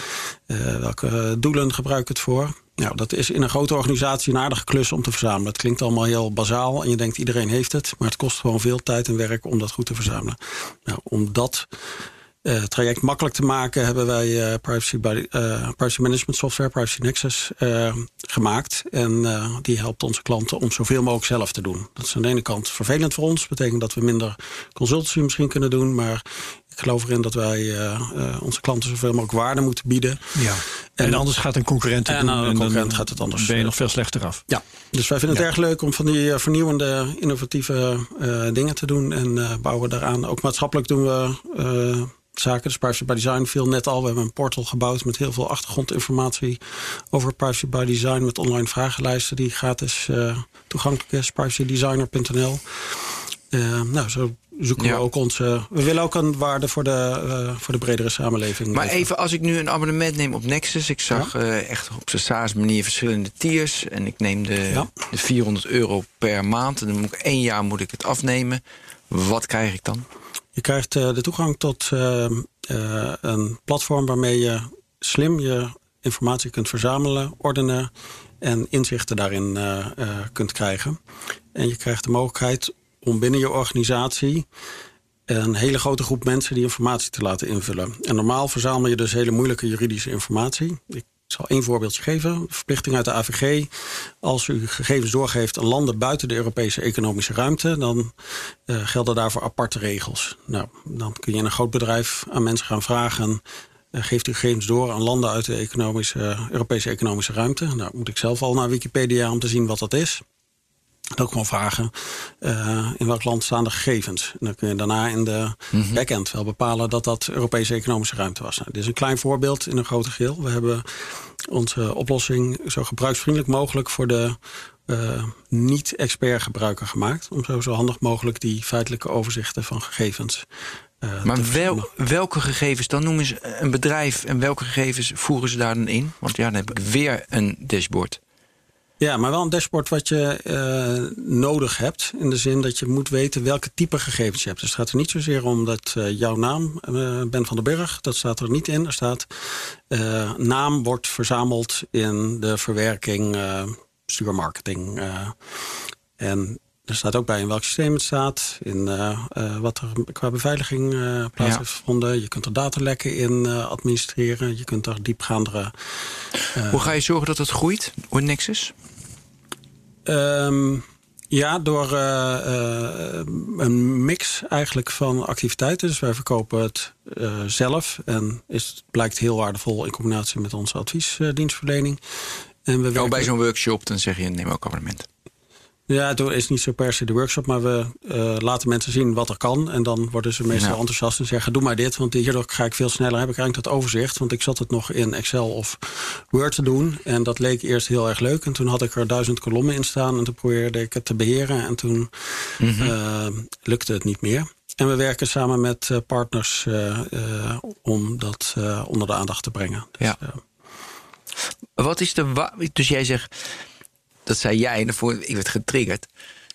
Welke doelen gebruik ik het voor? Nou, dat is in een grote organisatie een aardige klus om te verzamelen. Het klinkt allemaal heel bazaal en je denkt iedereen heeft het. Maar het kost gewoon veel tijd en werk om dat goed te verzamelen. Nou, om dat eh, traject makkelijk te maken, hebben wij eh, privacy, by, eh, privacy management software, Privacy Nexus, gemaakt. En die helpt onze klanten om zoveel mogelijk zelf te doen. Dat is aan de ene kant vervelend voor ons. betekent dat we minder consultancy misschien kunnen doen. Maar ik geloof erin dat wij onze klanten zoveel mogelijk waarde moeten bieden. Ja. En, En- anders gaat een concurrent het En doen. een dan concurrent gaat het anders, ben je nog veel slechter af. Ja, dus wij vinden het erg leuk om van die vernieuwende, innovatieve dingen te doen. En bouwen daaraan. Ook maatschappelijk doen we zaken. Dus Privacy by Design viel net al. We hebben een portal gebouwd met heel veel achtergrondinformatie over Privacy by Design. Met online vragenlijsten die gratis eh, toegankelijk is. privacydesigner.nl Eh, Nou, zo zoeken Ja. we ook onze... We willen ook een waarde voor de, eh, voor de bredere samenleving. Maar even als ik nu een abonnement neem op Nexus. Ik zag echt op zijn SaaS manier verschillende tiers. En ik neem de, Ja. de 400 euro per maand. En dan moet ik één jaar moet ik het afnemen. Wat krijg ik dan? Je krijgt eh, de toegang tot eh, eh, een platform waarmee je slim je informatie kunt verzamelen, ordenen en inzichten daarin kunt krijgen. En je krijgt de mogelijkheid om binnen je organisatie een hele grote groep mensen die informatie te laten invullen. En normaal verzamel je dus hele moeilijke juridische informatie. Zal één voorbeeldje geven. Verplichting uit de AVG. Als u gegevens doorgeeft aan landen buiten de Europese economische ruimte, dan eh, gelden daarvoor aparte regels. Nou, dan kun je een groot bedrijf aan mensen gaan vragen. eh, geeft u gegevens door aan landen uit de economische, Europese economische ruimte? Nou, moet ik zelf al naar Wikipedia om te zien wat dat is. Dan ook gewoon vragen eh, in welk land staan de gegevens. En dan kun je daarna in de backend wel bepalen dat dat Europese economische ruimte was. Nou, dit is een klein voorbeeld in een grote geheel. We hebben onze oplossing zo gebruiksvriendelijk mogelijk voor de uh, niet-expert gebruiker gemaakt. Om zo, zo handig mogelijk die feitelijke overzichten van gegevens. Uh, maar wel, welke gegevens, dan noemen ze een bedrijf en welke gegevens voeren ze daar dan in? Want ja, dan heb ik weer een dashboard. Ja, maar wel een dashboard wat je uh, nodig hebt. In de zin dat je moet weten welke type gegevens je hebt. Dus het gaat er niet zozeer om dat uh, jouw naam, uh, Ben van den Burg, dat staat er niet in. Er staat naam wordt verzameld in de verwerking stuurmarketing. en er staat ook bij in welk systeem het staat, in wat er qua beveiliging plaats heeft gevonden. Je kunt er datalekken in administreren, je kunt er diepgaandere... Hoe ga je zorgen dat het groeit, Nexus? Um, ja, door uh, uh, een mix eigenlijk van activiteiten. Dus wij verkopen het uh, zelf en is, blijkt heel waardevol in combinatie met onze adviesdienstverlening. En we werken... bij zo'n workshop dan zeg je neem ook abonnement. Ja, het is niet zo per se de workshop, maar we uh, laten mensen zien wat er kan. En dan worden ze meestal enthousiast en zeggen: Doe maar dit, want hierdoor ga ik veel sneller. Heb ik eigenlijk dat overzicht, want ik zat het nog in Excel of Word te doen. En dat leek eerst heel erg leuk. En toen had ik er duizend kolommen in staan en toen probeerde ik het te beheren. En toen mm -hmm. uh, lukte het niet meer. En we werken samen met uh, partners om dat onder de aandacht te brengen. Dus, ja. Wat is de. Dus jij zegt dat zei jij, en daarvoor, ik werd getriggerd,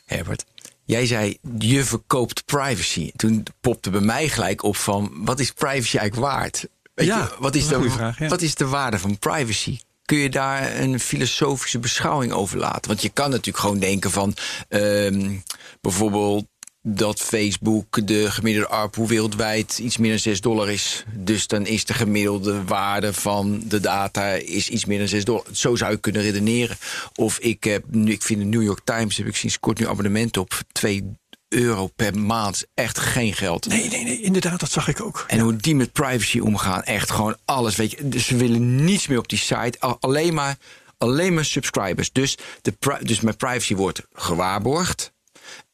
Herbert. Jij zei, je verkoopt privacy. Toen popte bij mij gelijk op van, wat is privacy eigenlijk waard? Weet ja, je, wat is, de, vraag, ja. wat is de waarde van privacy? Kun je daar een filosofische beschouwing over laten? Want je kan natuurlijk gewoon denken van, um, bijvoorbeeld dat Facebook de gemiddelde ARPU wereldwijd iets meer dan 6 dollar is. Dus dan is de gemiddelde waarde van de data is iets meer dan 6 dollar. Zo zou je kunnen redeneren. Of ik heb nu, ik vind de New York Times, heb ik sinds kort nu abonnement op 2 euro per maand. Echt geen geld. Nee, nee, nee, inderdaad, dat zag ik ook. En hoe die met privacy omgaan, echt gewoon alles. Weet je, dus ze willen niets meer op die site. Alleen maar, alleen maar subscribers. Dus, de, dus mijn privacy wordt gewaarborgd.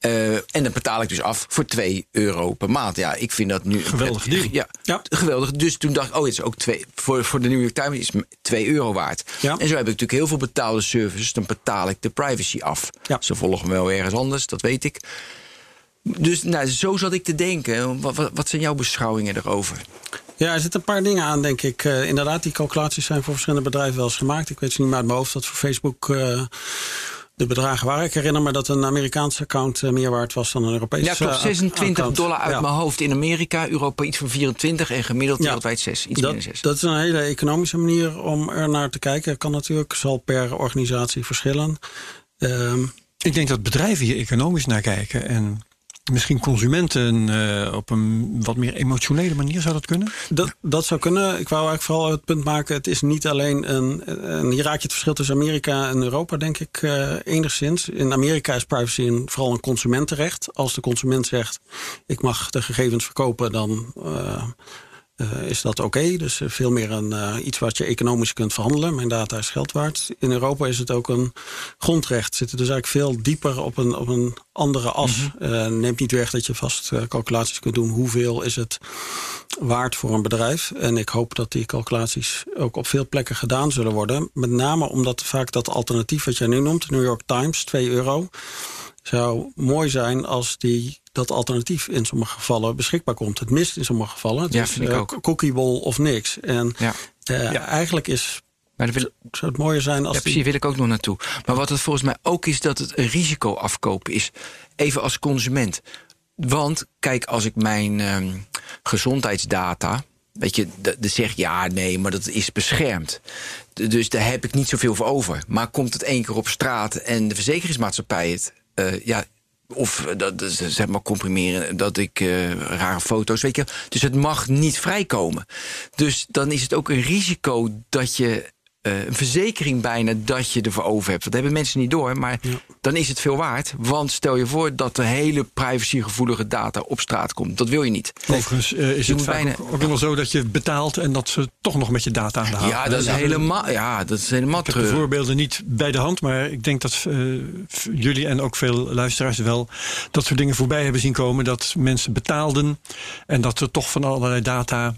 Uh, en dan betaal ik dus af voor 2 euro per maand. Ja, ik vind dat nu. Geweldig deal. Ja, ja, geweldig. Dus toen dacht ik, oh, het is ook twee, voor, voor de New York Times is 2 euro waard. Ja. En zo heb ik natuurlijk heel veel betaalde services. Dan betaal ik de privacy af. Ja. Ze volgen me wel ergens anders, dat weet ik. Dus nou, zo zat ik te denken. Wat, wat, wat zijn jouw beschouwingen erover? Ja, er zitten een paar dingen aan, denk ik. Uh, inderdaad, die calculaties zijn voor verschillende bedrijven wel eens gemaakt. Ik weet ze niet meer uit mijn hoofd dat voor Facebook. Uh, de bedragen waren. Ik herinner me dat een Amerikaanse account meer waard was dan een Europese Ja, klopt. 26 account. dollar uit ja. mijn hoofd in Amerika. Europa iets van 24 en gemiddeld ja, wereldwijd 6. Iets dat, minder 6. Dat is een hele economische manier om er naar te kijken. Kan natuurlijk, zal per organisatie verschillen. Um, ik denk dat bedrijven hier economisch naar kijken. En Misschien consumenten uh, op een wat meer emotionele manier zou dat kunnen? Dat, dat zou kunnen. Ik wou eigenlijk vooral het punt maken: het is niet alleen een. En hier raak je het verschil tussen Amerika en Europa, denk ik, uh, enigszins. In Amerika is privacy een, vooral een consumentenrecht. Als de consument zegt: ik mag de gegevens verkopen, dan. Uh, uh, is dat oké. Okay. Dus veel meer een, uh, iets wat je economisch kunt verhandelen. Mijn data is geld waard. In Europa is het ook een grondrecht. Zitten dus eigenlijk veel dieper op een, op een andere as. Mm -hmm. uh, neemt niet weg dat je vast calculaties kunt doen. Hoeveel is het waard voor een bedrijf? En ik hoop dat die calculaties ook op veel plekken gedaan zullen worden. Met name omdat vaak dat alternatief wat jij nu noemt, New York Times, 2 euro zou mooi zijn als die, dat alternatief in sommige gevallen beschikbaar komt. Het mist in sommige gevallen. Het ja, is vind ik ook. cookiebol of niks. En ja. Uh, ja. eigenlijk is maar wil, zou het mooier zijn als. Ja, precies, wil ik ook nog naartoe. Maar wat het volgens mij ook is, dat het een risico afkopen is. Even als consument. Want kijk, als ik mijn um, gezondheidsdata. Weet je, de, de zegt ja, nee, maar dat is beschermd. Dus daar heb ik niet zoveel voor over. Maar komt het één keer op straat en de verzekeringsmaatschappij het uh, ja, of dat, zeg maar comprimeren, dat ik rare foto's, weet je. Dus het mag niet vrijkomen. Dus dan is het ook een risico dat je uh, een verzekering bijna dat je ervoor over hebt. Dat hebben mensen niet door, maar ja. dan is het veel waard. Want stel je voor dat de hele privacygevoelige data op straat komt. Dat wil je niet. Overigens uh, is je het bijna, ook, ook wel zo dat je betaalt en dat ze toch nog met je data aan de hand Ja, dat is helemaal, ja, dat is helemaal ik heb de voorbeelden niet bij de hand, maar ik denk dat uh, jullie en ook veel luisteraars wel dat soort dingen voorbij hebben zien komen. Dat mensen betaalden en dat er toch van allerlei data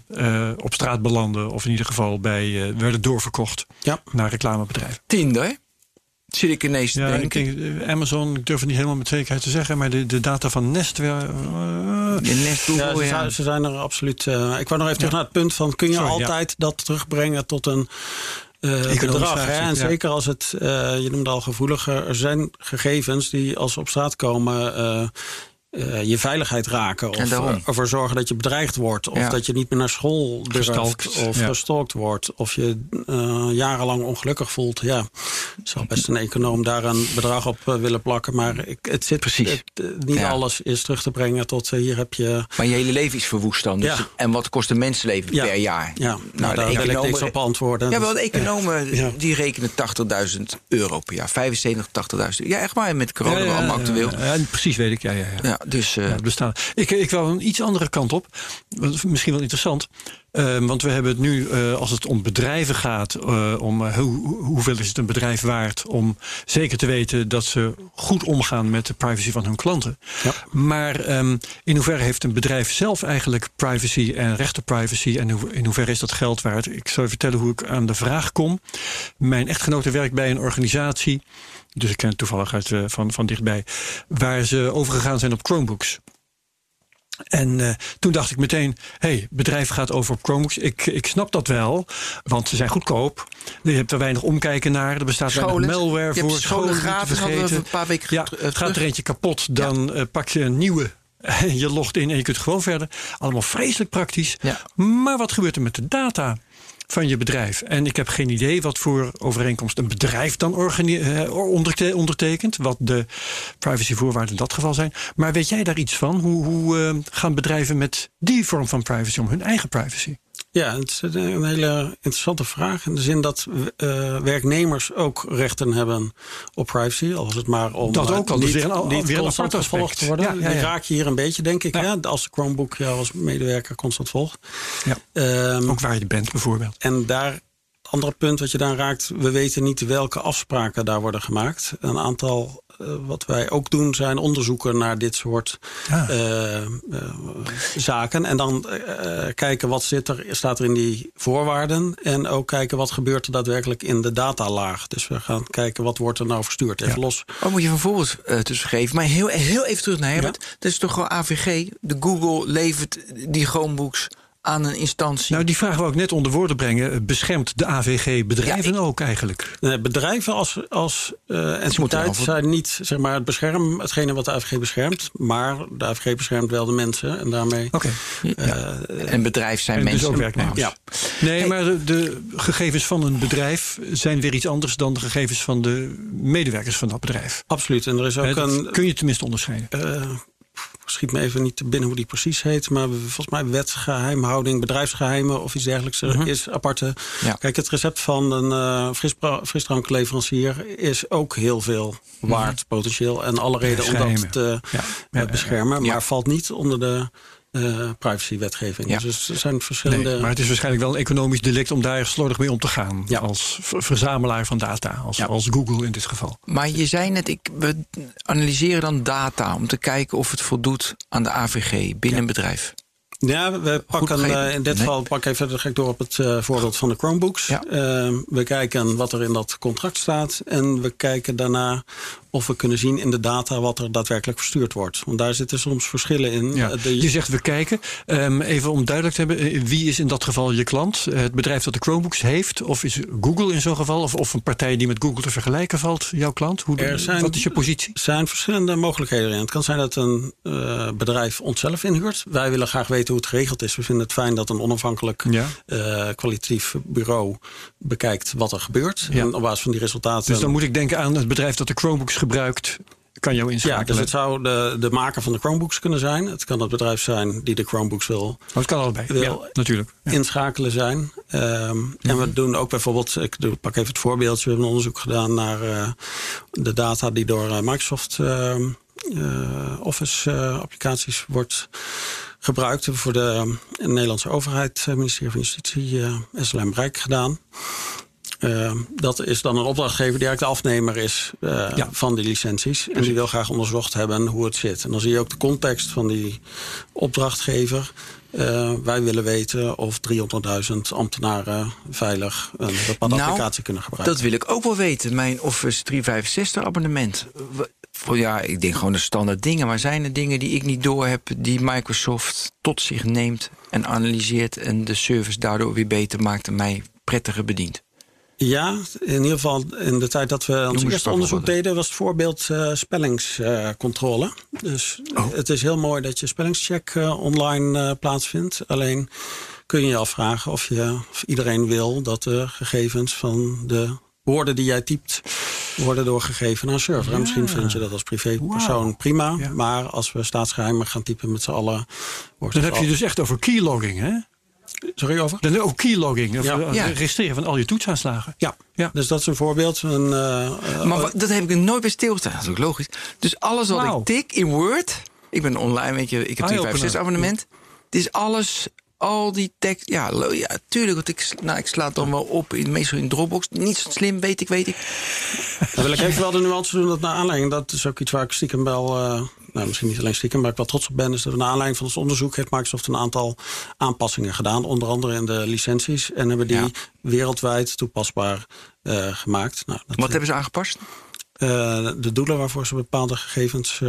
op straat belanden. Of in ieder geval bij werden doorverkocht ja. naar reclamebedrijven. Tinder. Zit ik ineens te Ja, ik denken. denk, eh, Amazon, ik durf het niet helemaal met zekerheid te zeggen, maar de, de data van Nest. eh, De Nest Ja, Google, ze, ja. zijn, ze zijn er absoluut. eh, ik wou nog even terug naar het punt van: kun je Sorry, ja. altijd dat terugbrengen tot een eh, Economisch bedrag? Hè? En ja. zeker als het, eh, je noemde al gevoeliger, er zijn gegevens die als ze op straat komen. eh, eh, je veiligheid raken. En Of eh, ervoor zorgen dat je bedreigd wordt. Of Ja. dat je niet meer naar school durft. Gestalkt, Of ja. gestalkt wordt. Of je eh, jarenlang ongelukkig voelt. Ja, zou best een econoom daar een bedrag op willen plakken. Maar ik, het zit Precies. het, niet Ja. alles is terug te brengen tot hier heb je. Maar je hele leven is verwoest dan. Dus Ja. En wat kost een mensenleven Ja. per jaar? Ja, nou, de daar wil ik economen- niks op antwoorden. Ja, wel de economen Ja. die rekenen 80.000 euro per jaar. 75, 80.000. Ja, echt waar. Met corona ja, ja, allemaal actueel. ja, ja, precies weet ik, ja, ja, ja. Ja, dus eh, bestaan. Ik, ik wil een iets andere kant op. Misschien wel interessant. Eh, want we hebben het nu, eh, als het om bedrijven gaat, eh, om eh, hoe, hoe- hoeveel is het een bedrijf waard om zeker te weten dat ze goed omgaan met de privacy van hun klanten. Ja. Maar ehm, in hoeverre heeft een bedrijf zelf eigenlijk privacy en rechtenprivacy en hoe- in hoeverre is dat geld waard? Ik zal je vertellen hoe ik aan de vraag kom. Mijn echtgenote werkt bij een organisatie, dus ik ken het toevallig uit, van, van dichtbij, waar ze overgegaan zijn op Chromebooks. En eh, toen dacht ik meteen, hey, bedrijf gaat over op Chromebooks. Ik, ik snap dat wel, want ze zijn goedkoop. Je hebt er weinig omkijken naar. Er bestaat weinig Scholen. malware Je hebt voor. scholen gratis, hadden we een paar weken Ja, het gaat er eentje kapot. Dan eh, pak je een nieuwe. [laughs] Je logt in en je kunt gewoon verder. Allemaal vreselijk praktisch. Ja. Maar wat gebeurt er met de data van je bedrijf? En ik heb geen idee wat voor overeenkomst een bedrijf dan eh, onderte- ondertekent. Wat de privacyvoorwaarden in dat geval zijn. Maar weet jij daar iets van? Hoe, hoe eh, gaan bedrijven met die vorm van privacy om hun eigen privacy? Ja, het is een- hele interessante vraag. In de zin dat eh, werknemers ook rechten hebben op privacy. Al is het maar om Dat eh, ook al, dus niet, al- niet weer een constant gevolgd te worden. Ja, ja, Die raak je hier een beetje, denk ik. Ja. Hè? Als de Chromebook jou als medewerker constant volgt. Ja. Ehm, Ook waar je bent bijvoorbeeld. En daar, andere punt wat je daar raakt, we weten niet welke afspraken daar worden gemaakt. Een aantal, wat wij ook doen, zijn onderzoeken naar dit soort Ah. eh, eh, zaken. En dan eh, eh, kijken wat zit er, staat er in die voorwaarden. En ook kijken wat gebeurt er daadwerkelijk in de datalaag. Dus we gaan kijken wat wordt er nou verstuurd. Even Ja. los. Oh, moet je van voorbeeld eh, tussen geven. Maar heel, heel even terug naar Herbert. Dat is toch gewoon AVG? De Google levert die Chromebooks aan een instantie. Nou, die vraag wou ik net onder woorden brengen. Beschermt de AVG bedrijven Ja, ik- ook eigenlijk? Eh, bedrijven als, als eh moeten entiteit zijn niet zeg maar, het bescherm, hetgene wat de AVG beschermt. Maar de AVG beschermt wel de mensen. En daarmee Oké. en een bedrijf zijn En dus mensen. ook werknemers. Ja. Nee, Hey. maar de, de gegevens van een bedrijf zijn weer iets anders dan de gegevens van de medewerkers van dat bedrijf. Absoluut. En er is ook dat een. kun je tenminste onderscheiden. eh, schiet me even niet te binnen hoe die precies heet. Maar volgens mij wetsgeheimhouding, bedrijfsgeheimen of iets dergelijks er is aparte. Ja. Kijk, het recept van een frisbra- frisdrankleverancier is ook heel veel waard potentieel. En alle reden om dat te Ja. beschermen. Maar valt niet onder de eh privacywetgeving. Ja. Dus er zijn verschillende... Nee, maar het is waarschijnlijk wel een economisch delict om daar slordig mee om te gaan. Ja. Als ver- verzamelaar van data, als, Ja. als Google in dit geval. Maar je zei net, ik, we analyseren dan data om te kijken of het voldoet aan de AVG binnen een bedrijf. Ja, we pakken eh, in dit Nee. geval pak even ik door op het eh, voorbeeld van de Chromebooks. Ja. Eh, we kijken wat er in dat contract staat en we kijken daarna of we kunnen zien in de data wat er daadwerkelijk verstuurd wordt. Want daar zitten soms verschillen in. Ja. Eh, de- Je zegt we kijken. Ehm, even om duidelijk te hebben, wie is in dat geval je klant? Het bedrijf dat de Chromebooks heeft? Of is Google in zo'n geval? Of, of een partij die met Google te vergelijken valt, jouw klant? Hoe, Er zijn- wat is je positie? Er zijn verschillende mogelijkheden in. Het kan zijn dat een bedrijf onszelf inhuurt. Wij willen graag weten hoe het geregeld is. We vinden het fijn dat een onafhankelijk Ja. eh, kwalitatief bureau bekijkt wat er gebeurt. Ja. En op basis van die resultaten. Dus dan moet ik denken aan het bedrijf dat de Chromebooks gebruikt. Kan jou ja, inschakelen. dus het zou de, de maker van de Chromebooks kunnen zijn. Het kan het bedrijf zijn die de Chromebooks wil Oh, het kan allebei. Wil- Ja, natuurlijk. Ja. Mhm. inschakelen zijn. Ehm, En we doen ook bijvoorbeeld, ik doe, pak even het voorbeeldje. We hebben een onderzoek gedaan naar eh, de data die door eh, Microsoft ehm, eh, Office eh, applicaties wordt gebruikt. Hebben we voor de eh, Nederlandse overheid, het ministerie van Justitie, eh SLM Rijk gedaan. Uh, dat is dan een opdrachtgever die eigenlijk de afnemer is uh, ja. van die licenties. En die wil graag onderzocht hebben hoe het zit. En dan zie je ook de context van die opdrachtgever. Uh, wij willen weten of 300.000 ambtenaren veilig een bepaalde nou, applicatie kunnen gebruiken. Dat wil ik ook wel weten. Mijn Office 365 abonnement. Ja, ik denk gewoon de standaard dingen. Maar zijn er dingen die ik niet door heb die Microsoft tot zich neemt en analyseert en de service daardoor weer beter maakt en mij prettiger bedient? Ja, in ieder geval in de tijd dat we ons eerste onderzoek deden... was het voorbeeld uh, spellingscontrole. Uh, dus oh. het is heel mooi dat je spellingscheck uh, online plaatsvindt. Alleen kun je je afvragen of, je, of iedereen wil... dat de gegevens van de woorden die jij typt worden doorgegeven een server. Ja. En misschien vind je dat als privépersoon wow. prima. Ja. Maar als we staatsgeheimen gaan typen met z'n allen... Dan heb je dus echt over keylogging, hè? Sorry over? Dan ook keylogging. Of ja. registreren van al je toetsaanslagen. Ja. ja, dus dat is een voorbeeld. Een, uh, maar wat, dat heb ik nooit bij stilgestaan. Dat is ook logisch. Dus alles wat wow. ik tik in Word... Ik ben online, weet je, ik heb 256 abonnement. Het is alles al die tekst. Ja, ja, tuurlijk. Want ik, nou, ik sla het dan wel op, in, meestal in Dropbox. Niet zo slim, weet ik, weet ik. Dan wil ik even wel de nuance doen dat naar aanleiding. Dat is ook iets waar ik stiekem wel. Uh, nou, misschien niet alleen stiekem, maar ik wel trots op ben. Is dat naar aanleiding van ons onderzoek heeft Microsoft een aantal aanpassingen gedaan. Onder andere in de licenties. En hebben die ja. wereldwijd toepasbaar uh, gemaakt. Nou, Wat hebben ze aangepast? Uh, de doelen waarvoor ze bepaalde gegevens. [laughs]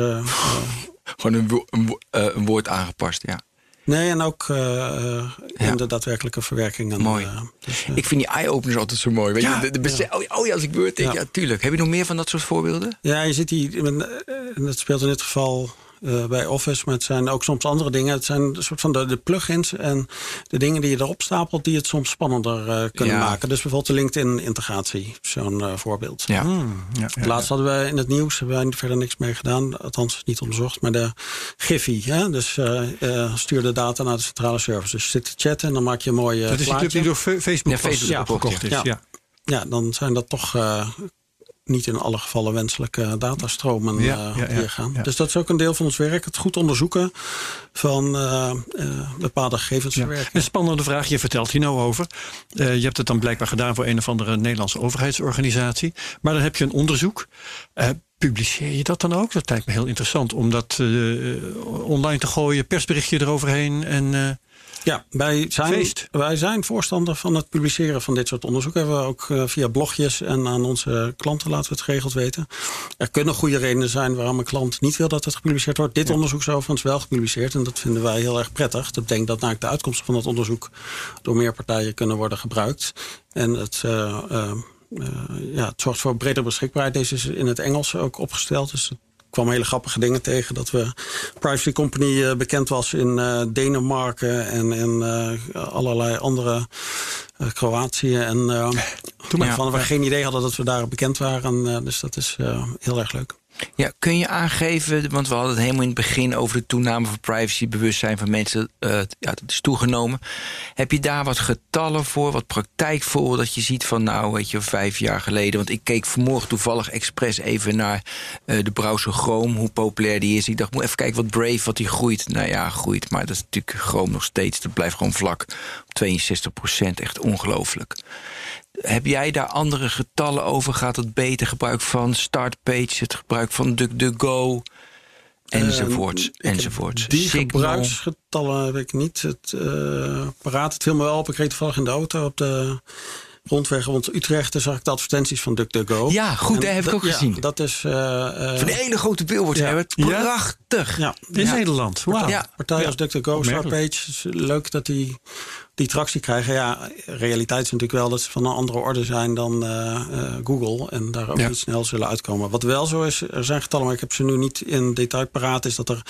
Gewoon een, wo een, een woord aangepast, ja. Nee, en ook uh, ja. in de daadwerkelijke verwerking. En, mooi. Uh, dus, uh, ik vind die eye-openers altijd zo mooi. Weet ja, je, de, de ja. oh, oh, ja, als ik beurt denk, ja. ja, tuurlijk. Heb je nog meer van dat soort voorbeelden? Ja, je ziet die, en dat speelt in dit geval uh, bij Office, maar het zijn ook soms andere dingen. Het zijn een soort van de, de plugins en de dingen die je erop stapelt, die het soms spannender uh, kunnen ja. maken. Dus bijvoorbeeld de LinkedIn-integratie, zo'n uh, voorbeeld. Ja. Hmm, ja, ja Laatst hadden we in het nieuws, hebben wij verder niks mee gedaan, althans niet onderzocht, maar de Giphy. Hè? Dus stuur de data naar de centrale service. Dus je zit te chatten en dan maak je een mooie. Dat is die club die door Facebook, ja, Facebook ja, gekocht is. Ja. Ja. dan zijn dat toch niet in alle gevallen wenselijke datastromen ja, uh, ja, ja, gaan. Ja. Dus dat is ook een deel van ons werk. Het goed onderzoeken van uh, uh, bepaalde gegevensverwerking. Een spannende vraag, je vertelt hier nou over. je hebt het dan blijkbaar gedaan voor een of andere Nederlandse overheidsorganisatie. Maar dan heb je een onderzoek. Publiceer je dat dan ook? Dat lijkt me heel interessant om dat online te gooien, persberichtje eroverheen en... Ja, wij zijn, wij zijn voorstander van het publiceren van dit soort onderzoek. Hebben we ook uh, via blogjes en aan onze klanten laten we het geregeld weten. Er kunnen goede redenen zijn waarom een klant niet wil dat het gepubliceerd wordt. Dit ja. onderzoek is overigens wel gepubliceerd en dat vinden wij heel erg prettig. Dat betekent dat nou, de uitkomsten van het onderzoek door meer partijen kunnen worden gebruikt. En het... Uh, uh, ja, het zorgt voor bredere beschikbaarheid. Deze is in het Engels ook opgesteld. Dus kwam hele grappige dingen tegen. Dat we Privacy Company uh, bekend was in uh, Denemarken en in uh, allerlei andere Kroatië. En toen ja, van we geen idee hadden dat we daar bekend waren. dus dat is heel erg leuk. Ja, kun je aangeven, want we hadden het helemaal in het begin over de toename van privacybewustzijn van mensen. Uh, ja, dat is toegenomen. Heb je daar wat getallen voor, wat praktijk voor, dat je ziet van nou, weet je, vijf jaar geleden. Want ik keek vanmorgen toevallig expres even naar uh, de browser Chrome, hoe populair die is. Ik dacht, moet even kijken wat Brave, wat die groeit. Nou ja, groeit, maar dat is natuurlijk Chrome nog steeds. Dat blijft gewoon vlak op 62 procent, echt ongelooflijk. Heb jij daar andere getallen over? Gaat het beter gebruik van Startpage, het gebruik van DuckDuckGo? Enzovoorts, uh, enzovoorts. Die Signal. gebruiksgetallen heb ik niet. Het uh, paraat, het viel me wel op. Ik reed toevallig in de auto op de rondweg rond Utrecht. Daar zag ik de advertenties van DuckDuckGo. Ja, goed, dat heb ik ook ja, gezien. Dat is... Uh, van de hele grote ja. hebben. Prachtig. Ja. In Nederland. Wow. Ja. Partijen als DuckDuckGo, Startpage. Leuk dat die die tractie krijgen. Ja, realiteit is natuurlijk wel dat ze van een andere orde zijn dan uh, uh, Google. En daar ook ja. niet snel zullen uitkomen. Wat wel zo is, er zijn getallen, maar ik heb ze nu niet in detail paraat, is dat er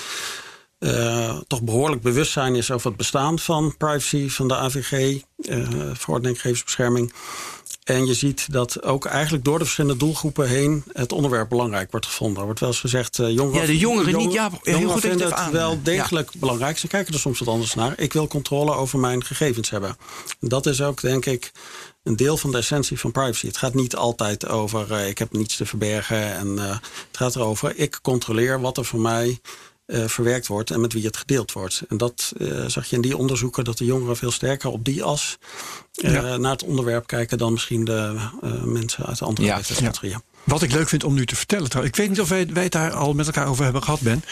uh, toch behoorlijk bewustzijn is over het bestaan van privacy van de AVG, verordening gegevensbescherming. En je ziet dat ook eigenlijk door de verschillende doelgroepen heen het onderwerp belangrijk wordt gevonden. Er wordt wel eens gezegd, uh, jongeren, ja, de jongeren, jongeren, niet, ja, heel jongeren goed vinden het aan. wel degelijk ja. belangrijk. Ze kijken er soms wat anders naar. Ik wil controle over mijn gegevens hebben. Dat is ook, denk ik, een deel van de essentie van privacy. Het gaat niet altijd over uh, ik heb niets te verbergen. En uh, het gaat erover, ik controleer wat er voor mij eh, verwerkt wordt en met wie het gedeeld wordt. En dat uh, zag je in die onderzoeken dat de jongeren veel sterker op die as uh, naar het onderwerp kijken dan misschien de mensen uit de andere ja. leeftijdscategorieën. Ja. Wat ik leuk vind om nu te vertellen, trouwens. ik weet niet of wij, wij het daar al met elkaar over hebben gehad, Ben.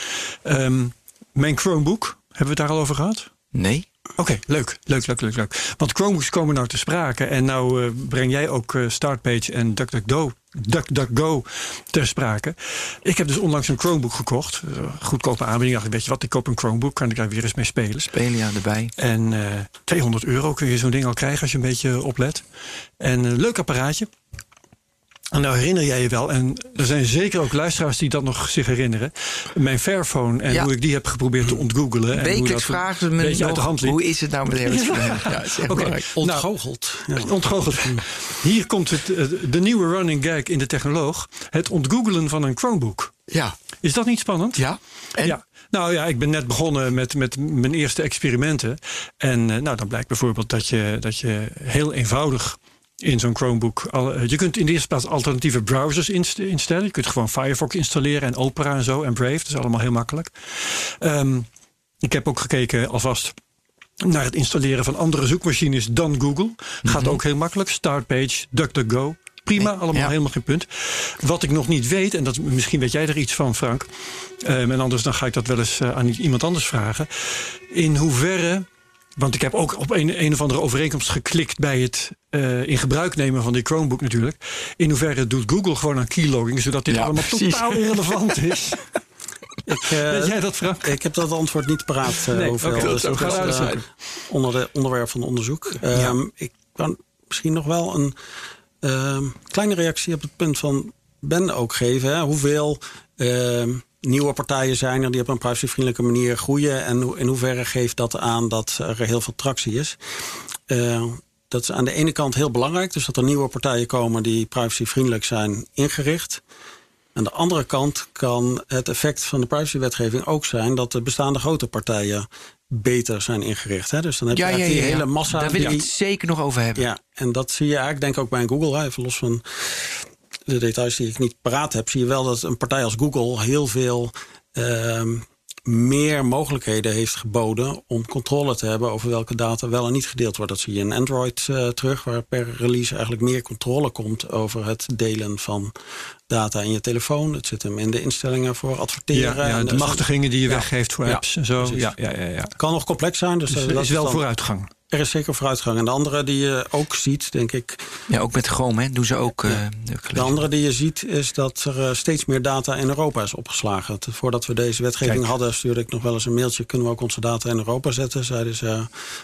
Um, mijn Chromebook, hebben we het daar al over gehad? Nee. Oké, leuk, leuk, leuk, leuk, leuk. Want Chromebooks komen nou te sprake. En nou uh, breng jij ook uh, Startpage en DuckDuckGo, DuckDuckGo ter sprake. Ik heb dus onlangs een Chromebook gekocht. Uh, goedkope aanbieding. Dacht ik, weet je wat, ik koop een Chromebook. Kan ik daar weer eens mee spelen. Spelen, ja, erbij. En 200 euro kun je zo'n ding al krijgen als je een beetje oplet. En een leuk apparaatje. En nou herinner jij je wel, en er zijn zeker ook luisteraars die dat nog zich herinneren. Mijn Fairphone en Ja. hoe ik die heb geprobeerd te ontgoogelen. en hoe Wekelijks dat vragen ze een me beetje uit de nog, hand liep. hoe is het nou met [laughs] de hele Ja, is echt Oké. belangrijk. Ontgoocheld. Ja. Ontgoocheld. Hier komt het, eh, de nieuwe running gag in de technoloog. Het ontgoogelen van een Chromebook. Ja. Is dat niet spannend? Ja. En? Ja. Nou ja, ik ben net begonnen met, met mijn eerste experimenten. En eh, nou, dan blijkt bijvoorbeeld dat je, dat je heel eenvoudig in zo'n Chromebook. eh, je kunt in de eerste plaats alternatieve browsers inst- instellen. Je kunt gewoon Firefox installeren en Opera en zo en Brave. Dat is allemaal heel makkelijk. Ehm, ik heb ook gekeken alvast naar het installeren van andere zoekmachines dan Google. Gaat ook heel makkelijk. Startpage, DuckDuckGo. Prima, allemaal ja. helemaal geen punt. Wat ik nog niet weet, en dat, misschien weet jij er iets van, Frank. ehm, en anders dan ga ik dat wel eens eh, aan iemand anders vragen. In hoeverre. Want ik heb ook op een, een of andere overeenkomst geklikt bij het eh, in gebruik nemen van die Chromebook natuurlijk. In hoeverre doet Google gewoon aan keylogging, zodat dit Ja, allemaal precies. totaal irrelevant is. [laughs] Ik, eh, weet jij dat, Frank? ik heb dat antwoord niet paraat uh, Nee, hoeveel. oké, dat dus dat is onder de onderwerp van onderzoek. Ehm, Ik kan misschien nog wel een ehm, kleine reactie op het punt van Ben ook geven. Hè. Hoeveel ehm, nieuwe partijen zijn er die op een privacyvriendelijke manier groeien. En in hoeverre geeft dat aan dat er heel veel tractie is. Eh, dat is aan de ene kant heel belangrijk. Dus dat er nieuwe partijen komen die privacyvriendelijk zijn ingericht. Aan de andere kant kan het effect van de privacywetgeving ook zijn dat de bestaande grote partijen beter zijn ingericht. Hè? Dus dan heb je Ja, ja, eigenlijk ja, die hele massa. Daar wil ik die- het zeker nog over hebben. ja, en dat zie je eigenlijk denk ik ook bij een Google. Hè, even los van de details die ik niet paraat heb, zie je wel dat een partij als Google heel veel ehm, meer mogelijkheden heeft geboden om controle te hebben over welke data wel en niet gedeeld wordt. Dat zie je in Android eh, terug, waar per release eigenlijk meer controle komt over het delen van data in je telefoon. Het zit hem in de instellingen voor adverteren. Ja, ja, En de machtigingen die je Ja. weggeeft voor apps en zo. Ja, ja, ja, ja. Het kan nog complex zijn, dus, dat is wel dan- vooruitgang. Er is zeker vooruitgang. En de andere die je ook ziet, denk ik, Ja, ook met Chrome, hè? Doen ze ook. eh, heb ik De andere die je ziet is dat er eh, steeds meer data in Europa is opgeslagen. Voordat we deze wetgeving Kijk. hadden, stuurde ik nog wel eens een mailtje. Kunnen we ook onze data in Europa zetten? Zeiden ze, eh,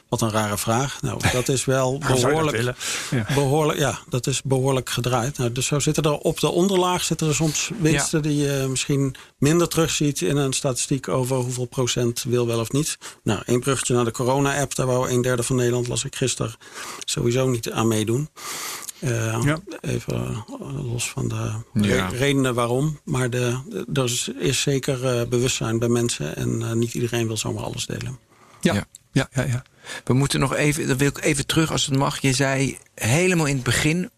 wat een rare vraag. Nou, [laughs] dat is wel dat behoorlijk, willen? Ja. behoorlijk, ja, dat is behoorlijk gedraaid. Nou, dus zo zitten er op de onderlaag zitten er soms winsten die je misschien minder terugziet in een statistiek over hoeveel procent wil wel of niet. Nou, één bruggetje naar de corona-app. Daar wou een derde van Nederland, las ik gisteren, sowieso niet aan meedoen. Eh, Ja. Even eh, los van de Ja. redenen waarom. Maar de, de- er is, is zeker eh, bewustzijn bij mensen. En eh, niet iedereen wil zomaar alles delen. Ja, Ja. ja, ja. ja. We moeten nog even, dan wil ik even terug als het mag. Je zei helemaal in het begin,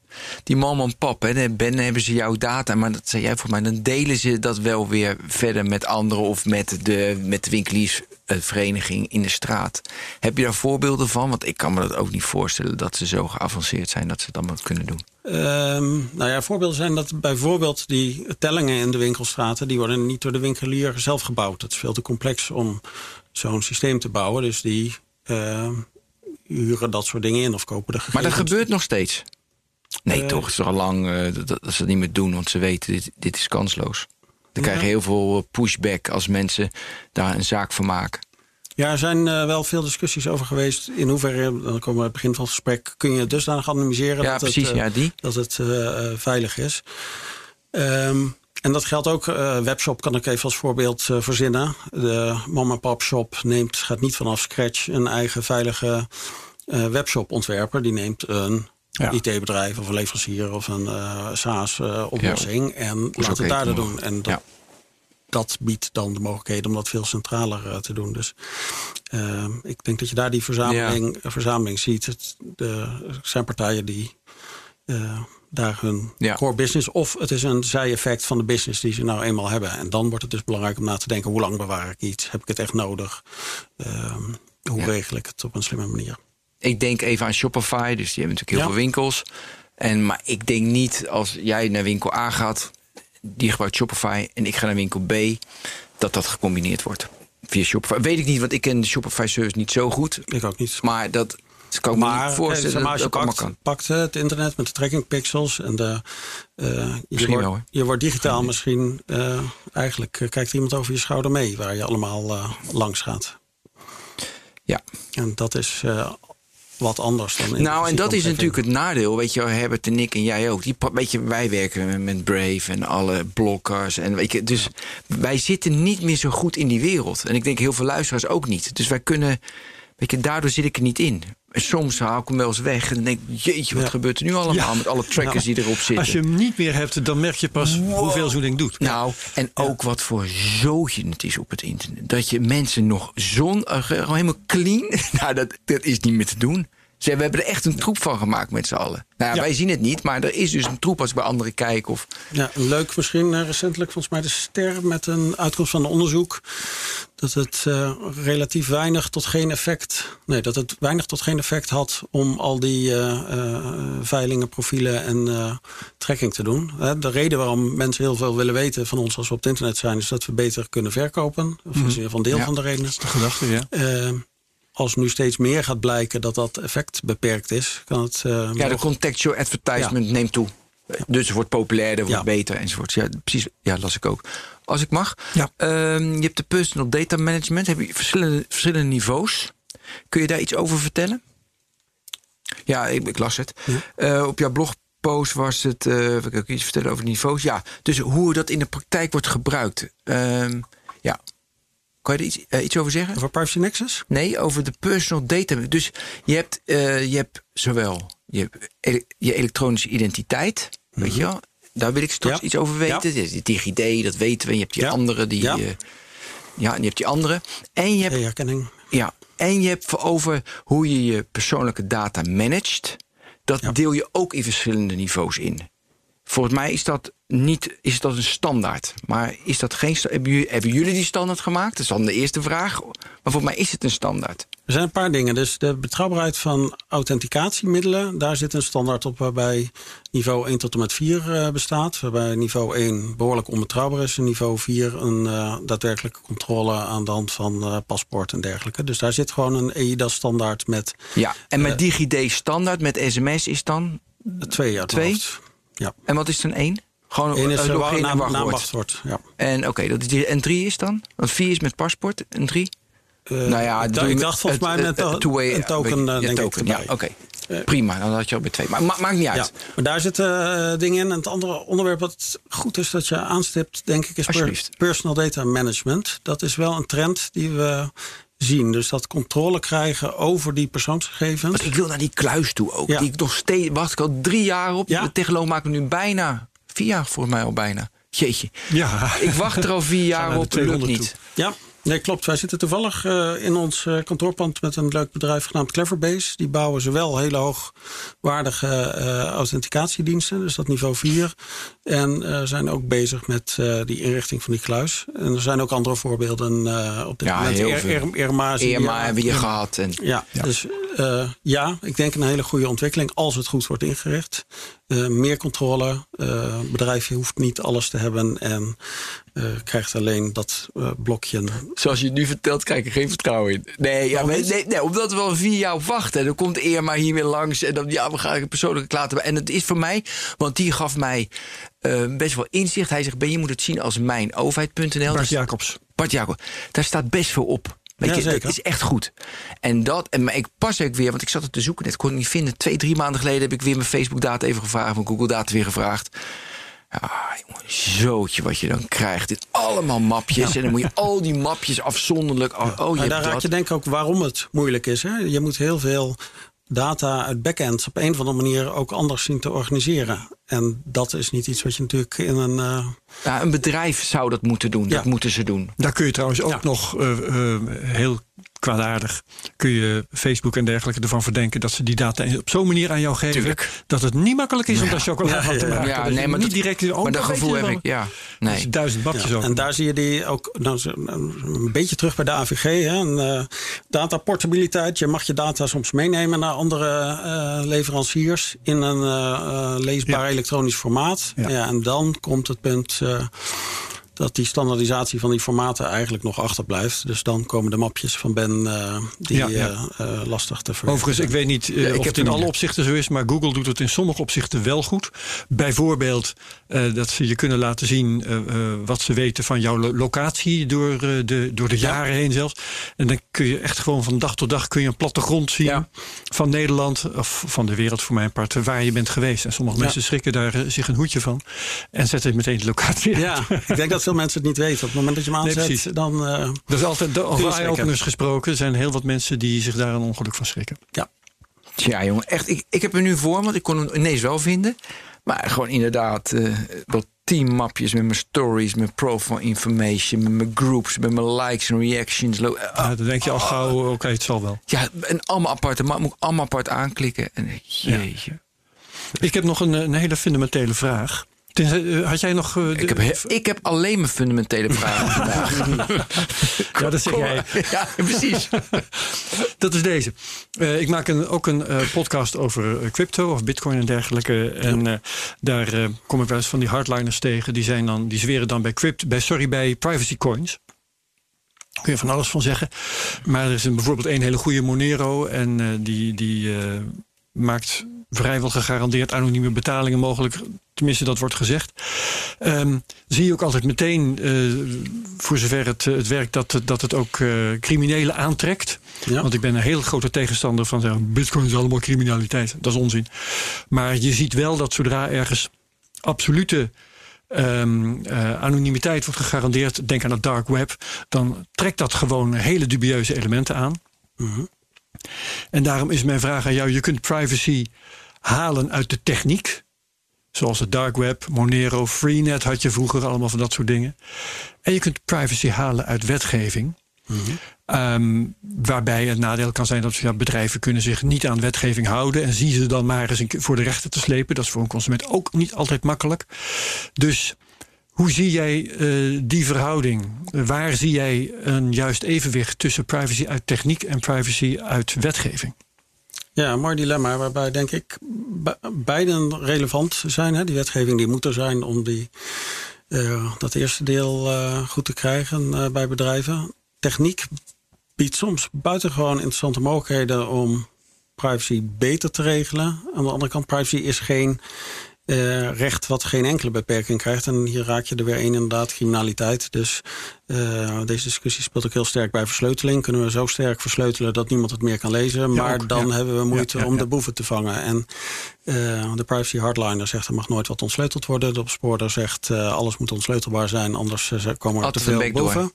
die mam en pap, hè, Ben hebben ze jouw data, maar dat zei jij voor mij, dan delen ze dat wel weer verder met anderen of met de, met de winkeliersvereniging in de straat. Heb je daar voorbeelden van? Want ik kan me dat ook niet voorstellen dat ze zo geavanceerd zijn dat ze het allemaal kunnen doen. Ehm, nou ja, voorbeelden zijn dat bijvoorbeeld die tellingen in de winkelstraten... die worden niet door de winkelier zelf gebouwd. Dat is veel te complex om zo'n systeem te bouwen. Dus die ehm, huren dat soort dingen in of kopen de Maar dat gegevens. gebeurt nog steeds. Nee, Eh, toch? Het is al lang eh, dat, dat ze dat niet meer doen, want ze weten, dit, dit is kansloos. Dan krijg je heel veel eh, pushback als mensen daar een zaak van maken. Ja, er zijn wel veel discussies over geweest. In hoeverre, dan komen we aan het begin van het gesprek... kun je het dusdanig anonimiseren Ja, dat precies. het, ja, die. dat het veilig is. Ehm, en dat geldt ook, webshop kan ik even als voorbeeld verzinnen. De mom-and-pop shop neemt, gaat niet vanaf scratch een eigen veilige webshop ontwerpen. Die neemt een Ja. IT-bedrijf of een leverancier of een eh SaaS-oplossing en laat ook het daar doen. En dat, Ja. dat biedt dan de mogelijkheid om dat veel centraler eh, te doen. Dus eh, ik denk dat je daar die verzameling, verzameling ziet. Het, de, er zijn partijen die eh, daar hun Ja. core business. Of het is een zij-effect van de business die ze nou eenmaal hebben. En dan wordt het dus belangrijk om na te denken: hoe lang bewaar ik iets? Heb ik het echt nodig? Ehm, hoe Ja. regel ik het op een slimme manier? Ik denk even aan Shopify, dus die hebben natuurlijk heel Ja. veel winkels. En, maar ik denk niet als jij naar winkel A gaat, die gebruikt Shopify, en ik ga naar winkel B, dat dat gecombineerd wordt via Shopify. Weet ik niet, want ik ken de Shopify service niet zo goed. Ik ook niet. Maar dat kan ik me niet eh, voorstellen zeg maar, als je pakt, kan. pakt eh, het internet met de tracking pixels en de, eh, je, wordt, wel, je wordt digitaal misschien. eh, eigenlijk eh, kijkt iemand over je schouder mee waar je allemaal eh, langs gaat. Ja. En dat is eh, wat anders dan. in Nou, en dat is natuurlijk het nadeel. Weet je, Herbert en ik en jij ook. Die, weet je, wij werken met Brave en alle blokkers. En weet je, dus wij zitten niet meer zo goed in die wereld. En ik denk heel veel luisteraars ook niet. Dus wij kunnen, weet je, daardoor zit ik er niet in. En soms haal ik hem wel eens weg en denk jeetje, wat Ja. gebeurt er nu allemaal Ja. met alle trackers die erop zitten. Als je hem niet meer hebt, dan merk je pas hoeveel zo'n ding doet. Nou, en ook wat voor zootje het is op het internet. Dat je mensen nog zon, eh, helemaal clean. [laughs] Nou, dat, dat is niet meer te doen. Ze, we hebben er echt een troep van gemaakt met z'n allen. Nou, ja, Ja. wij zien het niet, maar er is dus een troep als ik bij anderen kijk. Of, Ja, leuk misschien eh, recentelijk volgens mij de ster met een uitkomst van een onderzoek. Dat het eh, relatief weinig tot geen effect. Nee, dat het weinig tot geen effect had om al die eh, eh, veilingen, profielen en eh tracking te doen. Hè, de reden waarom mensen heel veel willen weten van ons als we op het internet zijn, is dat we beter kunnen verkopen. Of is in ieder geval een deel Ja. van de redenen. De gedachte, ja. Als nu steeds meer gaat blijken dat dat effect beperkt is, kan het. eh, ja, de contextual advertisement neemt toe. Dus het wordt populairder, wordt Ja. beter enzovoort. Ja, precies. Ja, las ik ook. Als ik mag. Ja. Ehm, je hebt de personal data management. Heb je verschillende, verschillende niveaus. Kun je daar iets over vertellen? Ja, ik, ik las het. Eh, op jouw blogpost was het. eh ik ook iets vertellen over niveaus. Ja, dus hoe dat in de praktijk wordt gebruikt. Kan je er iets, eh, iets over zeggen? Over Privacy Nexus? Nee, over de personal data. Dus je hebt, eh, je hebt zowel je, hebt ele- je elektronische identiteit, weet je wel. Daar wil ik straks Ja. iets over weten. Ja. Die DigiD, dat weten we. En je hebt die Ja. andere die. Ja. eh, ja, en je hebt die andere. En je hebt E-herkenning. ja, en je hebt over hoe je je persoonlijke data managt. Dat deel je ook in verschillende niveaus in. Volgens mij is dat niet is dat een standaard. Maar is dat geen hebben jullie, hebben jullie die standaard gemaakt? Dat is dan de eerste vraag. Maar volgens mij is het een standaard. Er zijn een paar dingen. Dus de betrouwbaarheid van authenticatiemiddelen, daar zit een standaard op waarbij niveau 1 tot en met 4 eh, bestaat. Waarbij niveau 1 behoorlijk onbetrouwbaar is en niveau 4 een eh, daadwerkelijke controle aan de hand van eh, paspoort en dergelijke. Dus daar zit gewoon een EIDAS-standaard met Ja, en met Eh. DigiD standaard met sms is dan. twee uit mijn Twee? Ja. En wat is dan één? Gewoon eh, uh, login en naam, wachtwoord. naam, wachtwoord. Ja. En oké, dat is die. En drie is dan? Want vier is met paspoort en drie? Eh, nou ja, ik, dacht volgens mij met een token, je, eh, ja, denk token, ik, Ja, oké. Eh, Prima, dan had je al bij twee. Maar ma- maakt niet Ja, uit. maar daar zitten eh, dingen in. En het andere onderwerp wat goed is dat je aanstipt, denk ik, is per- personal data management. Dat is wel een trend die we zien. Dus dat controle krijgen over die persoonsgegevens. Want ik wil naar die kluis toe ook. Ja. Die ik nog steeds wacht ik al drie jaar op. Ja. De technoloog maakt me nu bijna vier jaar volgens mij al bijna. Jeetje. Ja. Ik wacht er al vier jaar op. Lukt 200 niet. Ja, nee, klopt. Wij zitten toevallig eh, in ons eh, kantoorpand met een leuk bedrijf genaamd Cleverbase. Die bouwen zowel hele hoogwaardige eh authenticatiediensten, dus dat niveau 4. En zijn ook bezig met die inrichting van die kluis. En er zijn ook andere voorbeelden op dit Ja, moment. heel veel. Ir- Irma, je, hebben we hier gehad. En, Ja, dus ja, ik denk een hele goede ontwikkeling als het goed wordt ingericht. Meer controle. bedrijfje hoeft niet alles te hebben en eh, krijgt alleen dat eh, blokje. Zoals je het nu vertelt, krijg ik geen vertrouwen in. Nee, ja, nee, nee, omdat we al vier jaar wachten. En dan komt Irma hier weer langs. En dan, ja, we gaan het persoonlijk laten. En het is voor mij, want die gaf mij eh, best wel inzicht. Hij zegt, ben je moet het zien als mijnoverheid.nl. Bart Jacobs. Bart Jacob, daar staat best veel op. Weet Ja, je, dat zeker. is echt goed. En dat, en maar ik pas ook weer, want ik zat het te zoeken, net kon ik niet vinden. Twee, drie maanden geleden heb ik weer mijn Facebook-data even gevraagd, mijn Google-data weer gevraagd. Ja, jongen, zootje wat je dan krijgt. Dit allemaal mapjes. En dan moet je al die mapjes afzonderlijk. Oh, oh, je daar raak dat. je denk ik ook waarom het moeilijk is. Hè? Je moet heel veel data uit backends op een of andere manier ook anders zien te organiseren. En dat is niet iets wat je natuurlijk in een. eh, Ja, een bedrijf zou dat moeten doen. Dat Ja. moeten ze doen. Daar kun je trouwens ook Ja. nog eh, eh, heel kwaadaardig kun je Facebook en dergelijke ervan verdenken dat ze die data op zo'n manier aan jou geven Tuurlijk. dat het niet makkelijk is om daar chocola Ja, van te maken. Ja, Dat nee, maar niet dat- direct. Oh, maar dat gevoel heb ik, ja. Dat Nee. is duizend bakjes Ja, over. en daar zie je die ook nou, zo- een beetje terug bij de AVG. Hè, een, eh, dataportabiliteit. Je mag je data soms meenemen naar andere eh, leveranciers in een eh, leesbaar Ja. elektronisch formaat. Ja. Ja. en dan komt het punt eh, dat die standaardisatie van die formaten eigenlijk nog achterblijft. Dus dan komen de mapjes van Ben eh, die Ja, ja. eh, eh, lastig te verwerken Overigens, ik weet niet Ja, ik of heb het in alle opzichten zo is, maar Google doet het in sommige opzichten wel goed. Bijvoorbeeld eh, dat ze je kunnen laten zien eh, eh, wat ze weten van jouw lo- locatie door, eh, de, door de jaren heen zelfs. En dan kun je echt gewoon van dag tot dag kun je een plattegrond zien Ja. van Nederland of van de wereld voor mijn part waar je bent geweest. En sommige Ja. mensen schrikken daar zich een hoedje van en zetten meteen de locatie. uit. Ja, ik denk dat [laughs] veel mensen het niet weten. Op het moment dat je hem aanzet, dan... eh, Dat is altijd, over eye-openers gesproken, zijn heel wat mensen die zich daar een ongeluk van schrikken. ja. Tja, jongen, echt. Ik, ik heb hem nu voor, want ik kon hem ineens wel vinden. Maar gewoon inderdaad, eh wel tien mapjes met mijn stories, mijn profile information, met mijn groups, met mijn likes en reactions. Eh, Ja, dan denk je al gauw, oké, het zal wel. Ja, en allemaal aparte, maar moet ik allemaal apart aanklikken. En eh, jeetje. Ik heb nog een, een hele fundamentele vraag. Eh, Had jij nog. eh, Ik heb, he- ik heb alleen mijn fundamentele vragen [laughs] vandaag. [laughs] ja, dat zeg jij. Ja, precies. [laughs] Dat is deze. Eh, ik maak een, ook een podcast over crypto of bitcoin en dergelijke. En daar kom ik wel eens van die hardliners tegen. Die, zijn dan, die zweren dan bij, crypto, bij, sorry, bij privacy coins. Kun je van alles van zeggen. Maar er is een, bijvoorbeeld een hele goede Monero. En die, die maakt vrijwel gegarandeerd anonieme betalingen mogelijk. Tenminste, dat wordt gezegd. Ehm, zie je ook altijd meteen, eh, voor zover het, eh, het werkt, dat, het- dat het ook eh, criminelen aantrekt. Ja. Want ik ben een hele grote tegenstander van zeggen, bitcoin is allemaal criminaliteit. Dat is onzin. Maar je ziet wel dat zodra ergens absolute eh, anonimiteit wordt gegarandeerd, denk aan het dark web, dan trekt dat gewoon hele dubieuze elementen aan. Mhm. En daarom is mijn vraag aan jou: je kunt privacy halen uit de techniek. Zoals het dark web, Monero, Freenet had je vroeger, allemaal van dat soort dingen. En je kunt privacy halen uit wetgeving. Ehm, waarbij het nadeel kan zijn dat ja, bedrijven kunnen zich niet aan wetgeving houden. En zien ze dan maar eens voor de rechter te slepen. Dat is voor een consument ook niet altijd makkelijk. Dus hoe zie jij eh, die verhouding? Waar zie jij een juist evenwicht tussen privacy uit techniek en privacy uit wetgeving? Ja, een mooi dilemma waarbij denk ik be- beiden relevant zijn. Hè? Die wetgeving die moet er zijn om die, eh, dat eerste deel eh, goed te krijgen bij bedrijven. Techniek biedt soms buitengewoon interessante mogelijkheden om privacy beter te regelen. Aan de andere kant, privacy is geen eh, recht wat geen enkele beperking krijgt. En hier raak je er weer een inderdaad, criminaliteit. Dus eh, deze discussie speelt ook heel sterk bij versleuteling. Kunnen we zo sterk versleutelen dat niemand het meer kan lezen. Maar ook, dan ja. hebben we moeite Ja, om de boeven te vangen. En eh, de privacy hardliner zegt er mag nooit wat ontsleuteld worden. De opsporer zegt alles moet ontsleutelbaar zijn. Anders komen er te veel boeven.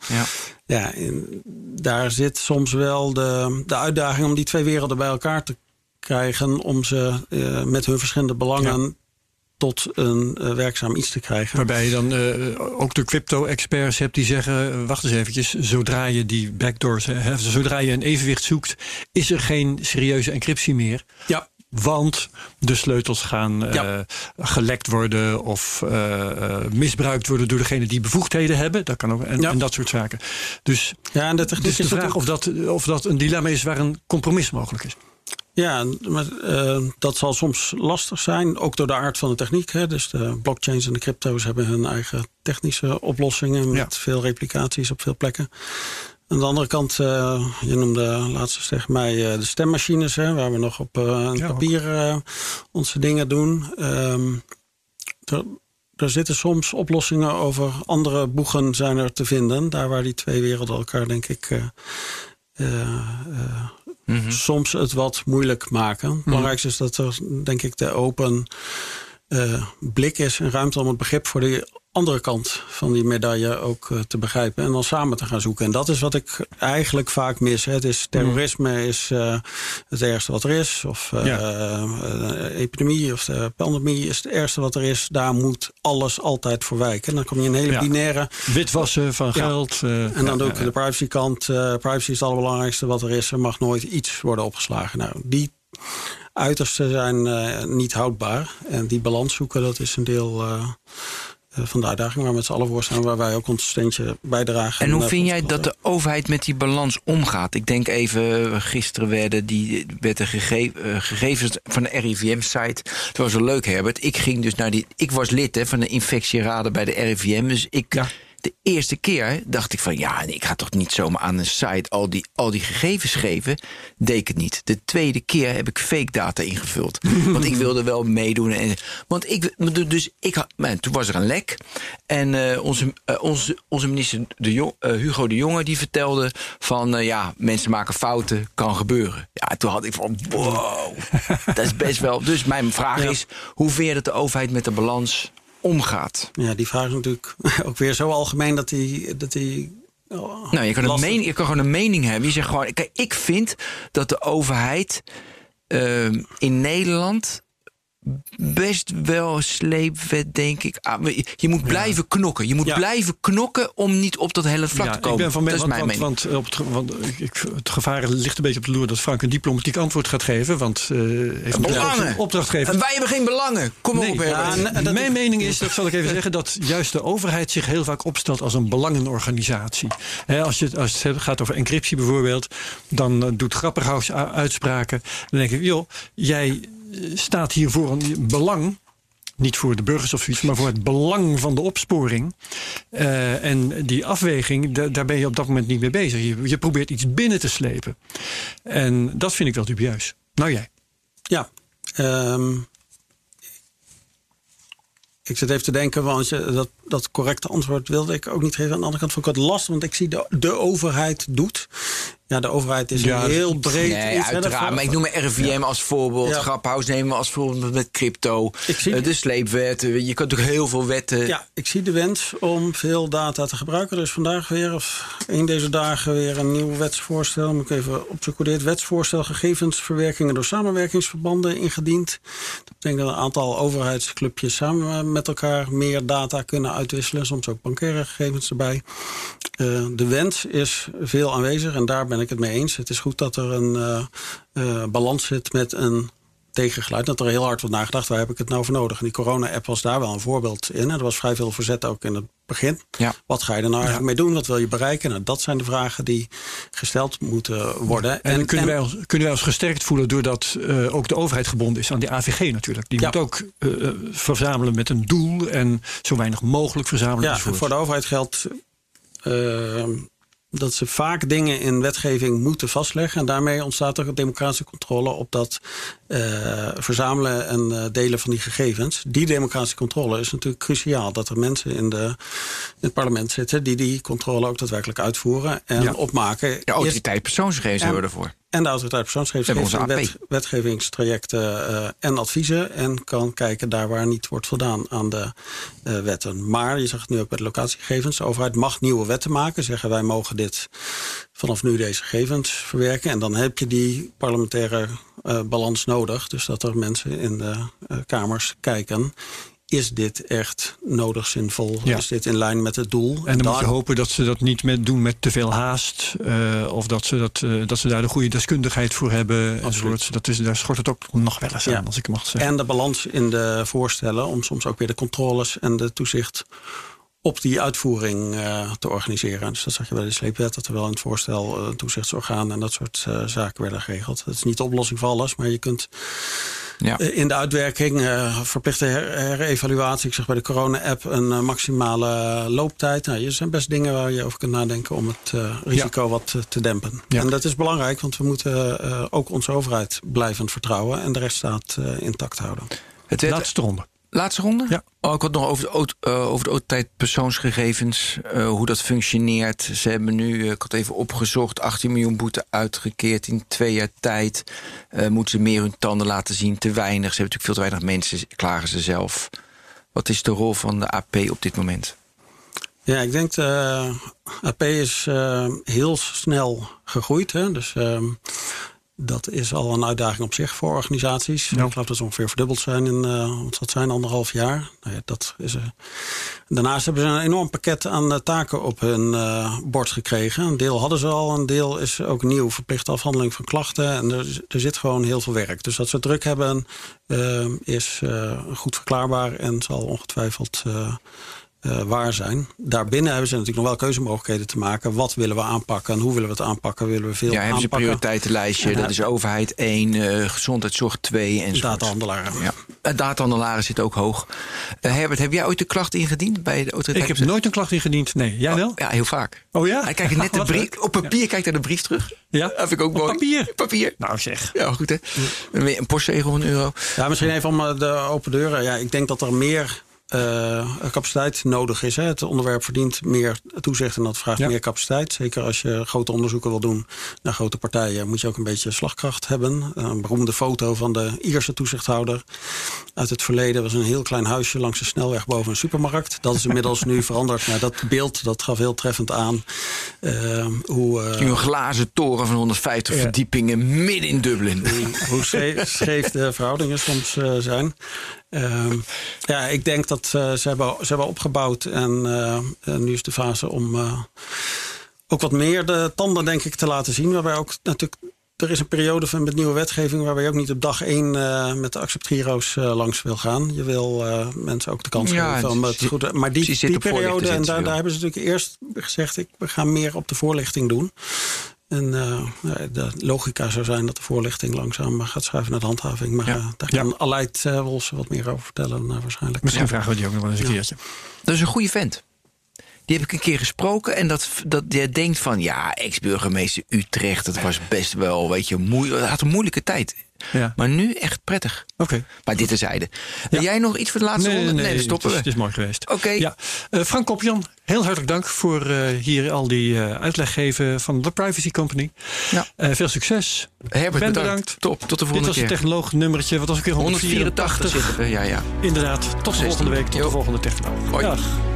Ja. En daar zit soms wel de, de uitdaging om die twee werelden bij elkaar te krijgen. Om ze met hun verschillende belangen tot een eh, werkzaam iets te krijgen. Waarbij je dan eh, ook de crypto-experts hebt die zeggen: eh, wacht eens eventjes, zodra je die backdoors, hè, zodra je een evenwicht zoekt, is er geen serieuze encryptie meer. Ja, Want de sleutels gaan gelekt worden of misbruikt worden door degene die bevoegdheden hebben. Dat kan ook, en, Ja. en dat soort zaken. Dus, ja en de dus de is vraag natuurlijk- of dat, of dat een dilemma is waar een compromis mogelijk is. Ja, maar eh, dat zal soms lastig zijn, ook door de aard van de techniek. Hè. Dus de blockchains en de crypto's hebben hun eigen technische oplossingen met Ja. veel replicaties op veel plekken. Aan de andere kant, eh, je noemde laatst tegen mij eh, de stemmachines, hè, waar we nog op Ja, papier onze dingen doen. Ehm, er, er zitten soms oplossingen over andere boegen zijn er te vinden. Daar waar die twee werelden elkaar, denk ik, Mhm. soms het wat moeilijk maken. Het belangrijkste is dat er, denk ik, de open eh, blik is en ruimte om het begrip voor die andere kant van die medaille ook uh, te begrijpen en dan samen te gaan zoeken. En dat is wat ik eigenlijk vaak mis. Hè. Het is terrorisme is uh, het ergste wat er is, of uh, ja. epidemie of de pandemie is het ergste wat er is. Daar moet alles altijd voor wijken. En dan kom je in een hele ja. binaire witwassen van geld. en dan ook de privacykant. privacy is het allerbelangrijkste wat er is. Er mag nooit iets worden opgeslagen. Nou, die uitersten zijn niet houdbaar. En die balans zoeken, dat is een deel eh, van de uitdaging waar we met z'n allen voor staan, waar wij ook ons steentje bijdragen. En hoe vind jij dat de overheid met die balans omgaat? Ik denk even, gisteren werden, die, werden gege uh, gegevens van de RIVM-site. Het was wel leuk, Herbert. Ik ging dus naar die. Ik was lid hè, van de infectieraden bij de RIVM. Dus ik. Ja de eerste keer dacht ik van ja, ik ga toch niet zomaar aan een site al die, al die gegevens geven. Deed ik het niet. De tweede keer heb ik fake data ingevuld. [laughs] want ik wilde wel meedoen. En, want ik, dus ik, man, toen was er een lek. En uh, onze, uh, onze, onze minister de Jong, uh, Hugo de Jonge die vertelde van ja, mensen maken fouten, kan gebeuren. Ja, toen had ik van wow, [laughs] dat is best wel. Dus mijn vraag ja. is, hoe dat de overheid met de balans omgaat. Ja, die vraag is natuurlijk [laughs] ook weer zo algemeen dat die. Dat die oh, nou, je kan, een mening, je kan gewoon een mening hebben. Je zegt gewoon: kijk, ik vind dat de overheid uh, in Nederland best wel sleepwet, denk ik. Ah, je moet blijven knokken. Je moet blijven knokken om niet op dat hele vlak te komen. Ik ben van dat is mijn want, want, op het, want het gevaar ligt een beetje op de loer dat Frank een diplomatiek antwoord gaat geven. Want uh, heeft belangen. een opdracht gegeven. En wij hebben geen belangen. Kom nee, op. Ja, mijn mening is, dat zal ik even zeggen, dat juist de overheid zich heel vaak opstelt als een belangenorganisatie. als, je, als het gaat over encryptie bijvoorbeeld, dan uh, doet Grapperhaus uitspraken. Dan denk ik, joh, jij staat hier voor een belang niet voor de burgers of zoiets, maar voor het belang van de opsporing. Uh, en die afweging, daar ben je op dat moment niet mee bezig. Je, probeert iets binnen te slepen. En dat vind ik wel dubieus. Nou jij. Ja, um, ik zit even te denken, want dat, dat correcte antwoord wilde ik ook niet geven. Aan de andere kant vond ik het lastig, want ik zie de, de overheid doet. Ja, de overheid is ja, heel breed. Nee, uiteraard. Maar ik noem RIVM ja. als voorbeeld. Ja. Graphuis nemen we als voorbeeld met crypto. Ik zie, uh, de sleepwet. Je kunt ook heel veel wetten. Ja, ik zie de wens om veel data te gebruiken. Er is vandaag weer, of een deze dagen, weer een nieuw wetsvoorstel. Moet ik even opzoeken. Het wetsvoorstel gegevensverwerkingen door samenwerkingsverbanden ingediend. Dat betekent dat een aantal overheidsclubjes samen met elkaar meer data kunnen uitwisselen. Soms ook bankaire gegevens erbij. Uh, de wens is veel aanwezig en daar ben ik het mee eens. Het is goed dat er een uh, uh, balans zit met een tegengeluid. Dat er heel hard wordt nagedacht, waar heb ik het nou voor nodig? En die corona-app was daar wel een voorbeeld in. En er was vrij veel verzet ook in het begin. Ja. Wat ga je er nou eigenlijk mee doen? Wat wil je bereiken? Nou, dat zijn de vragen die gesteld moeten worden. En, en kunnen, wij ons, kunnen wij ons gesterkt voelen doordat uh, ook de overheid gebonden is aan die AVG natuurlijk. Die ja. moet ook uh, verzamelen met een doel en zo weinig mogelijk verzamelen. Ja, voor de overheid geldt uh, dat ze vaak dingen in wetgeving moeten vastleggen. En daarmee ontstaat er democratische controle op dat uh, verzamelen en uh, delen van die gegevens. Die democratische controle is natuurlijk cruciaal. Dat er mensen in, de, in het parlement zitten die die controle ook daadwerkelijk uitvoeren en ja. opmaken. De autoriteit persoonsgegevens hebben we ervoor. En de autoriteit persoonsgegevens geeft wet, wetgevingstrajecten uh, en adviezen. En kan kijken daar waar niet wordt voldaan aan de uh, wetten. Maar je zag het nu ook bij de locatiegegevens. De overheid mag nieuwe wetten maken. Zeggen wij mogen dit vanaf nu deze gegevens verwerken. En dan heb je die parlementaire balans nodig. Dus dat er mensen in de kamers kijken is dit echt nodig, zinvol? Ja. Is dit in lijn met het doel? En dan, en dan moet je hopen dat ze dat niet met, doen met te veel haast. Uh, of dat ze, dat, uh, dat ze daar de goede deskundigheid voor hebben. Enzovoort. Dat is, daar schort het ook nog wel eens aan, ja. als ik mag zeggen. En de balans in de voorstellen om soms ook weer de controles en de toezicht op die uitvoering uh, te organiseren. Dus dat zag je bij de sleepwet, dat er wel in het voorstel uh, toezichtsorgaan en dat soort uh, zaken werden geregeld. Dat is niet de oplossing voor alles, maar je kunt ja. in de uitwerking verplichte her herevaluatie, ik zeg bij de corona-app, een maximale looptijd. Nou, er zijn best dingen waar je over kunt nadenken om het risico ja. wat te dempen. Ja. En dat is belangrijk, want we moeten ook onze overheid blijvend vertrouwen en de rechtsstaat intact houden. Het laatste ronde. Laatste ronde? Ja. Oh, ik had nog over de, uh, over de persoonsgegevens, uh, hoe dat functioneert. Ze hebben nu, uh, ik had even opgezocht, 18 miljoen boete uitgekeerd in twee jaar tijd. moeten ze meer hun tanden laten zien, te weinig. Ze hebben natuurlijk veel te weinig mensen, klagen ze zelf. Wat is de rol van de AP op dit moment? Ja, ik denk de AP is heel snel gegroeid. Hè? Dus uh, dat is al een uitdaging op zich voor organisaties. Ja. Ik geloof dat ze ongeveer verdubbeld zijn in uh, wat dat zijn, anderhalf jaar. Nou ja, dat is, uh, daarnaast hebben ze een enorm pakket aan taken op hun bord gekregen. Een deel hadden ze al, een deel is ook nieuw. Verplichte afhandeling van klachten. En er, er zit gewoon heel veel werk. Dus dat ze druk hebben is goed verklaarbaar en zal ongetwijfeld uh, waar zijn. Daarbinnen hebben ze natuurlijk nog wel keuzemogelijkheden te maken. Wat willen we aanpakken en hoe willen we het aanpakken? Willen we veel ja, hebben ze een prioriteitenlijstje. dat is overheid 1, uh, gezondheidszorg 2 en Datahandelaren. Ja. Uh, datahandelaren zit ook hoog. Herbert, heb jij ooit de klacht ingediend bij de autoriteit? Ik heb nooit een klacht ingediend, nee. Jij wel? Oh, ja, heel vaak. Oh ja? Hij kijkt net de [laughs] brief, op papier kijkt naar de brief terug. Ja? Dat vind ik ook op mooi. papier? Papier. Nou zeg. Ja, goed hè. Een postzegel van een euro. Ja, misschien even om de open deuren. Ja, ik denk dat er meer capaciteit nodig is. Hè. Het onderwerp verdient meer toezicht en dat vraagt ja. meer capaciteit. Zeker als je grote onderzoeken wil doen naar grote partijen, moet je ook een beetje slagkracht hebben. Een beroemde foto van de Ierse toezichthouder uit het verleden was een heel klein huisje langs de snelweg boven een supermarkt. Dat is inmiddels nu veranderd. Maar dat beeld dat gaf heel treffend aan uh, hoe. Uh, een glazen toren van 150 ja. verdiepingen midden in Dublin. Hoe scheef de verhoudingen soms zijn. Uh, ja, ik denk dat uh, ze, hebben, ze hebben opgebouwd en uh, nu is de fase om uh, ook wat meer de tanden denk ik te laten zien. Waarbij ook natuurlijk, er is een periode van met nieuwe wetgeving waarbij je ook niet op dag één met de acceptgiro's langs wil gaan. Je wil mensen ook de kans Ja, geven om het het goed Maar die, die periode, en daar, daar hebben ze natuurlijk eerst gezegd, ik, we gaan meer op de voorlichting doen. En uh, de logica zou zijn dat de voorlichting langzaam gaat schuiven naar de handhaving. Maar Ja. uh, daar Ja. kan Aleid uh, Wolfs wat meer over vertellen waarschijnlijk. Misschien vragen we die ook nog wel eens een Ja. keertje. Dat is een goede vent. Die heb ik een keer gesproken en dat, dat jij denkt van... ja, ex-burgemeester Utrecht, dat was best wel, weet je... Moe, had een moeilijke tijd. Ja. Maar nu echt prettig. Oké. Maar dit terzijde. Wil jij nog iets voor de laatste ronde? dan stoppen het is, we. het is mooi geweest. Oké. Ja. Eh, Frank Kopjan, heel hartelijk dank voor eh, hier al die eh, uitleg geven van de Privacy Company. Ja. Veel succes. Herbert, Ben bedankt. bedankt. Top, tot de Dit volgende was het keer. technoloog nummertje. Wat was ik weer? 184 zitten we, ja, ja. Inderdaad. Tot de 16. volgende week. Tot de volgende technoloog. Hoi. Dag.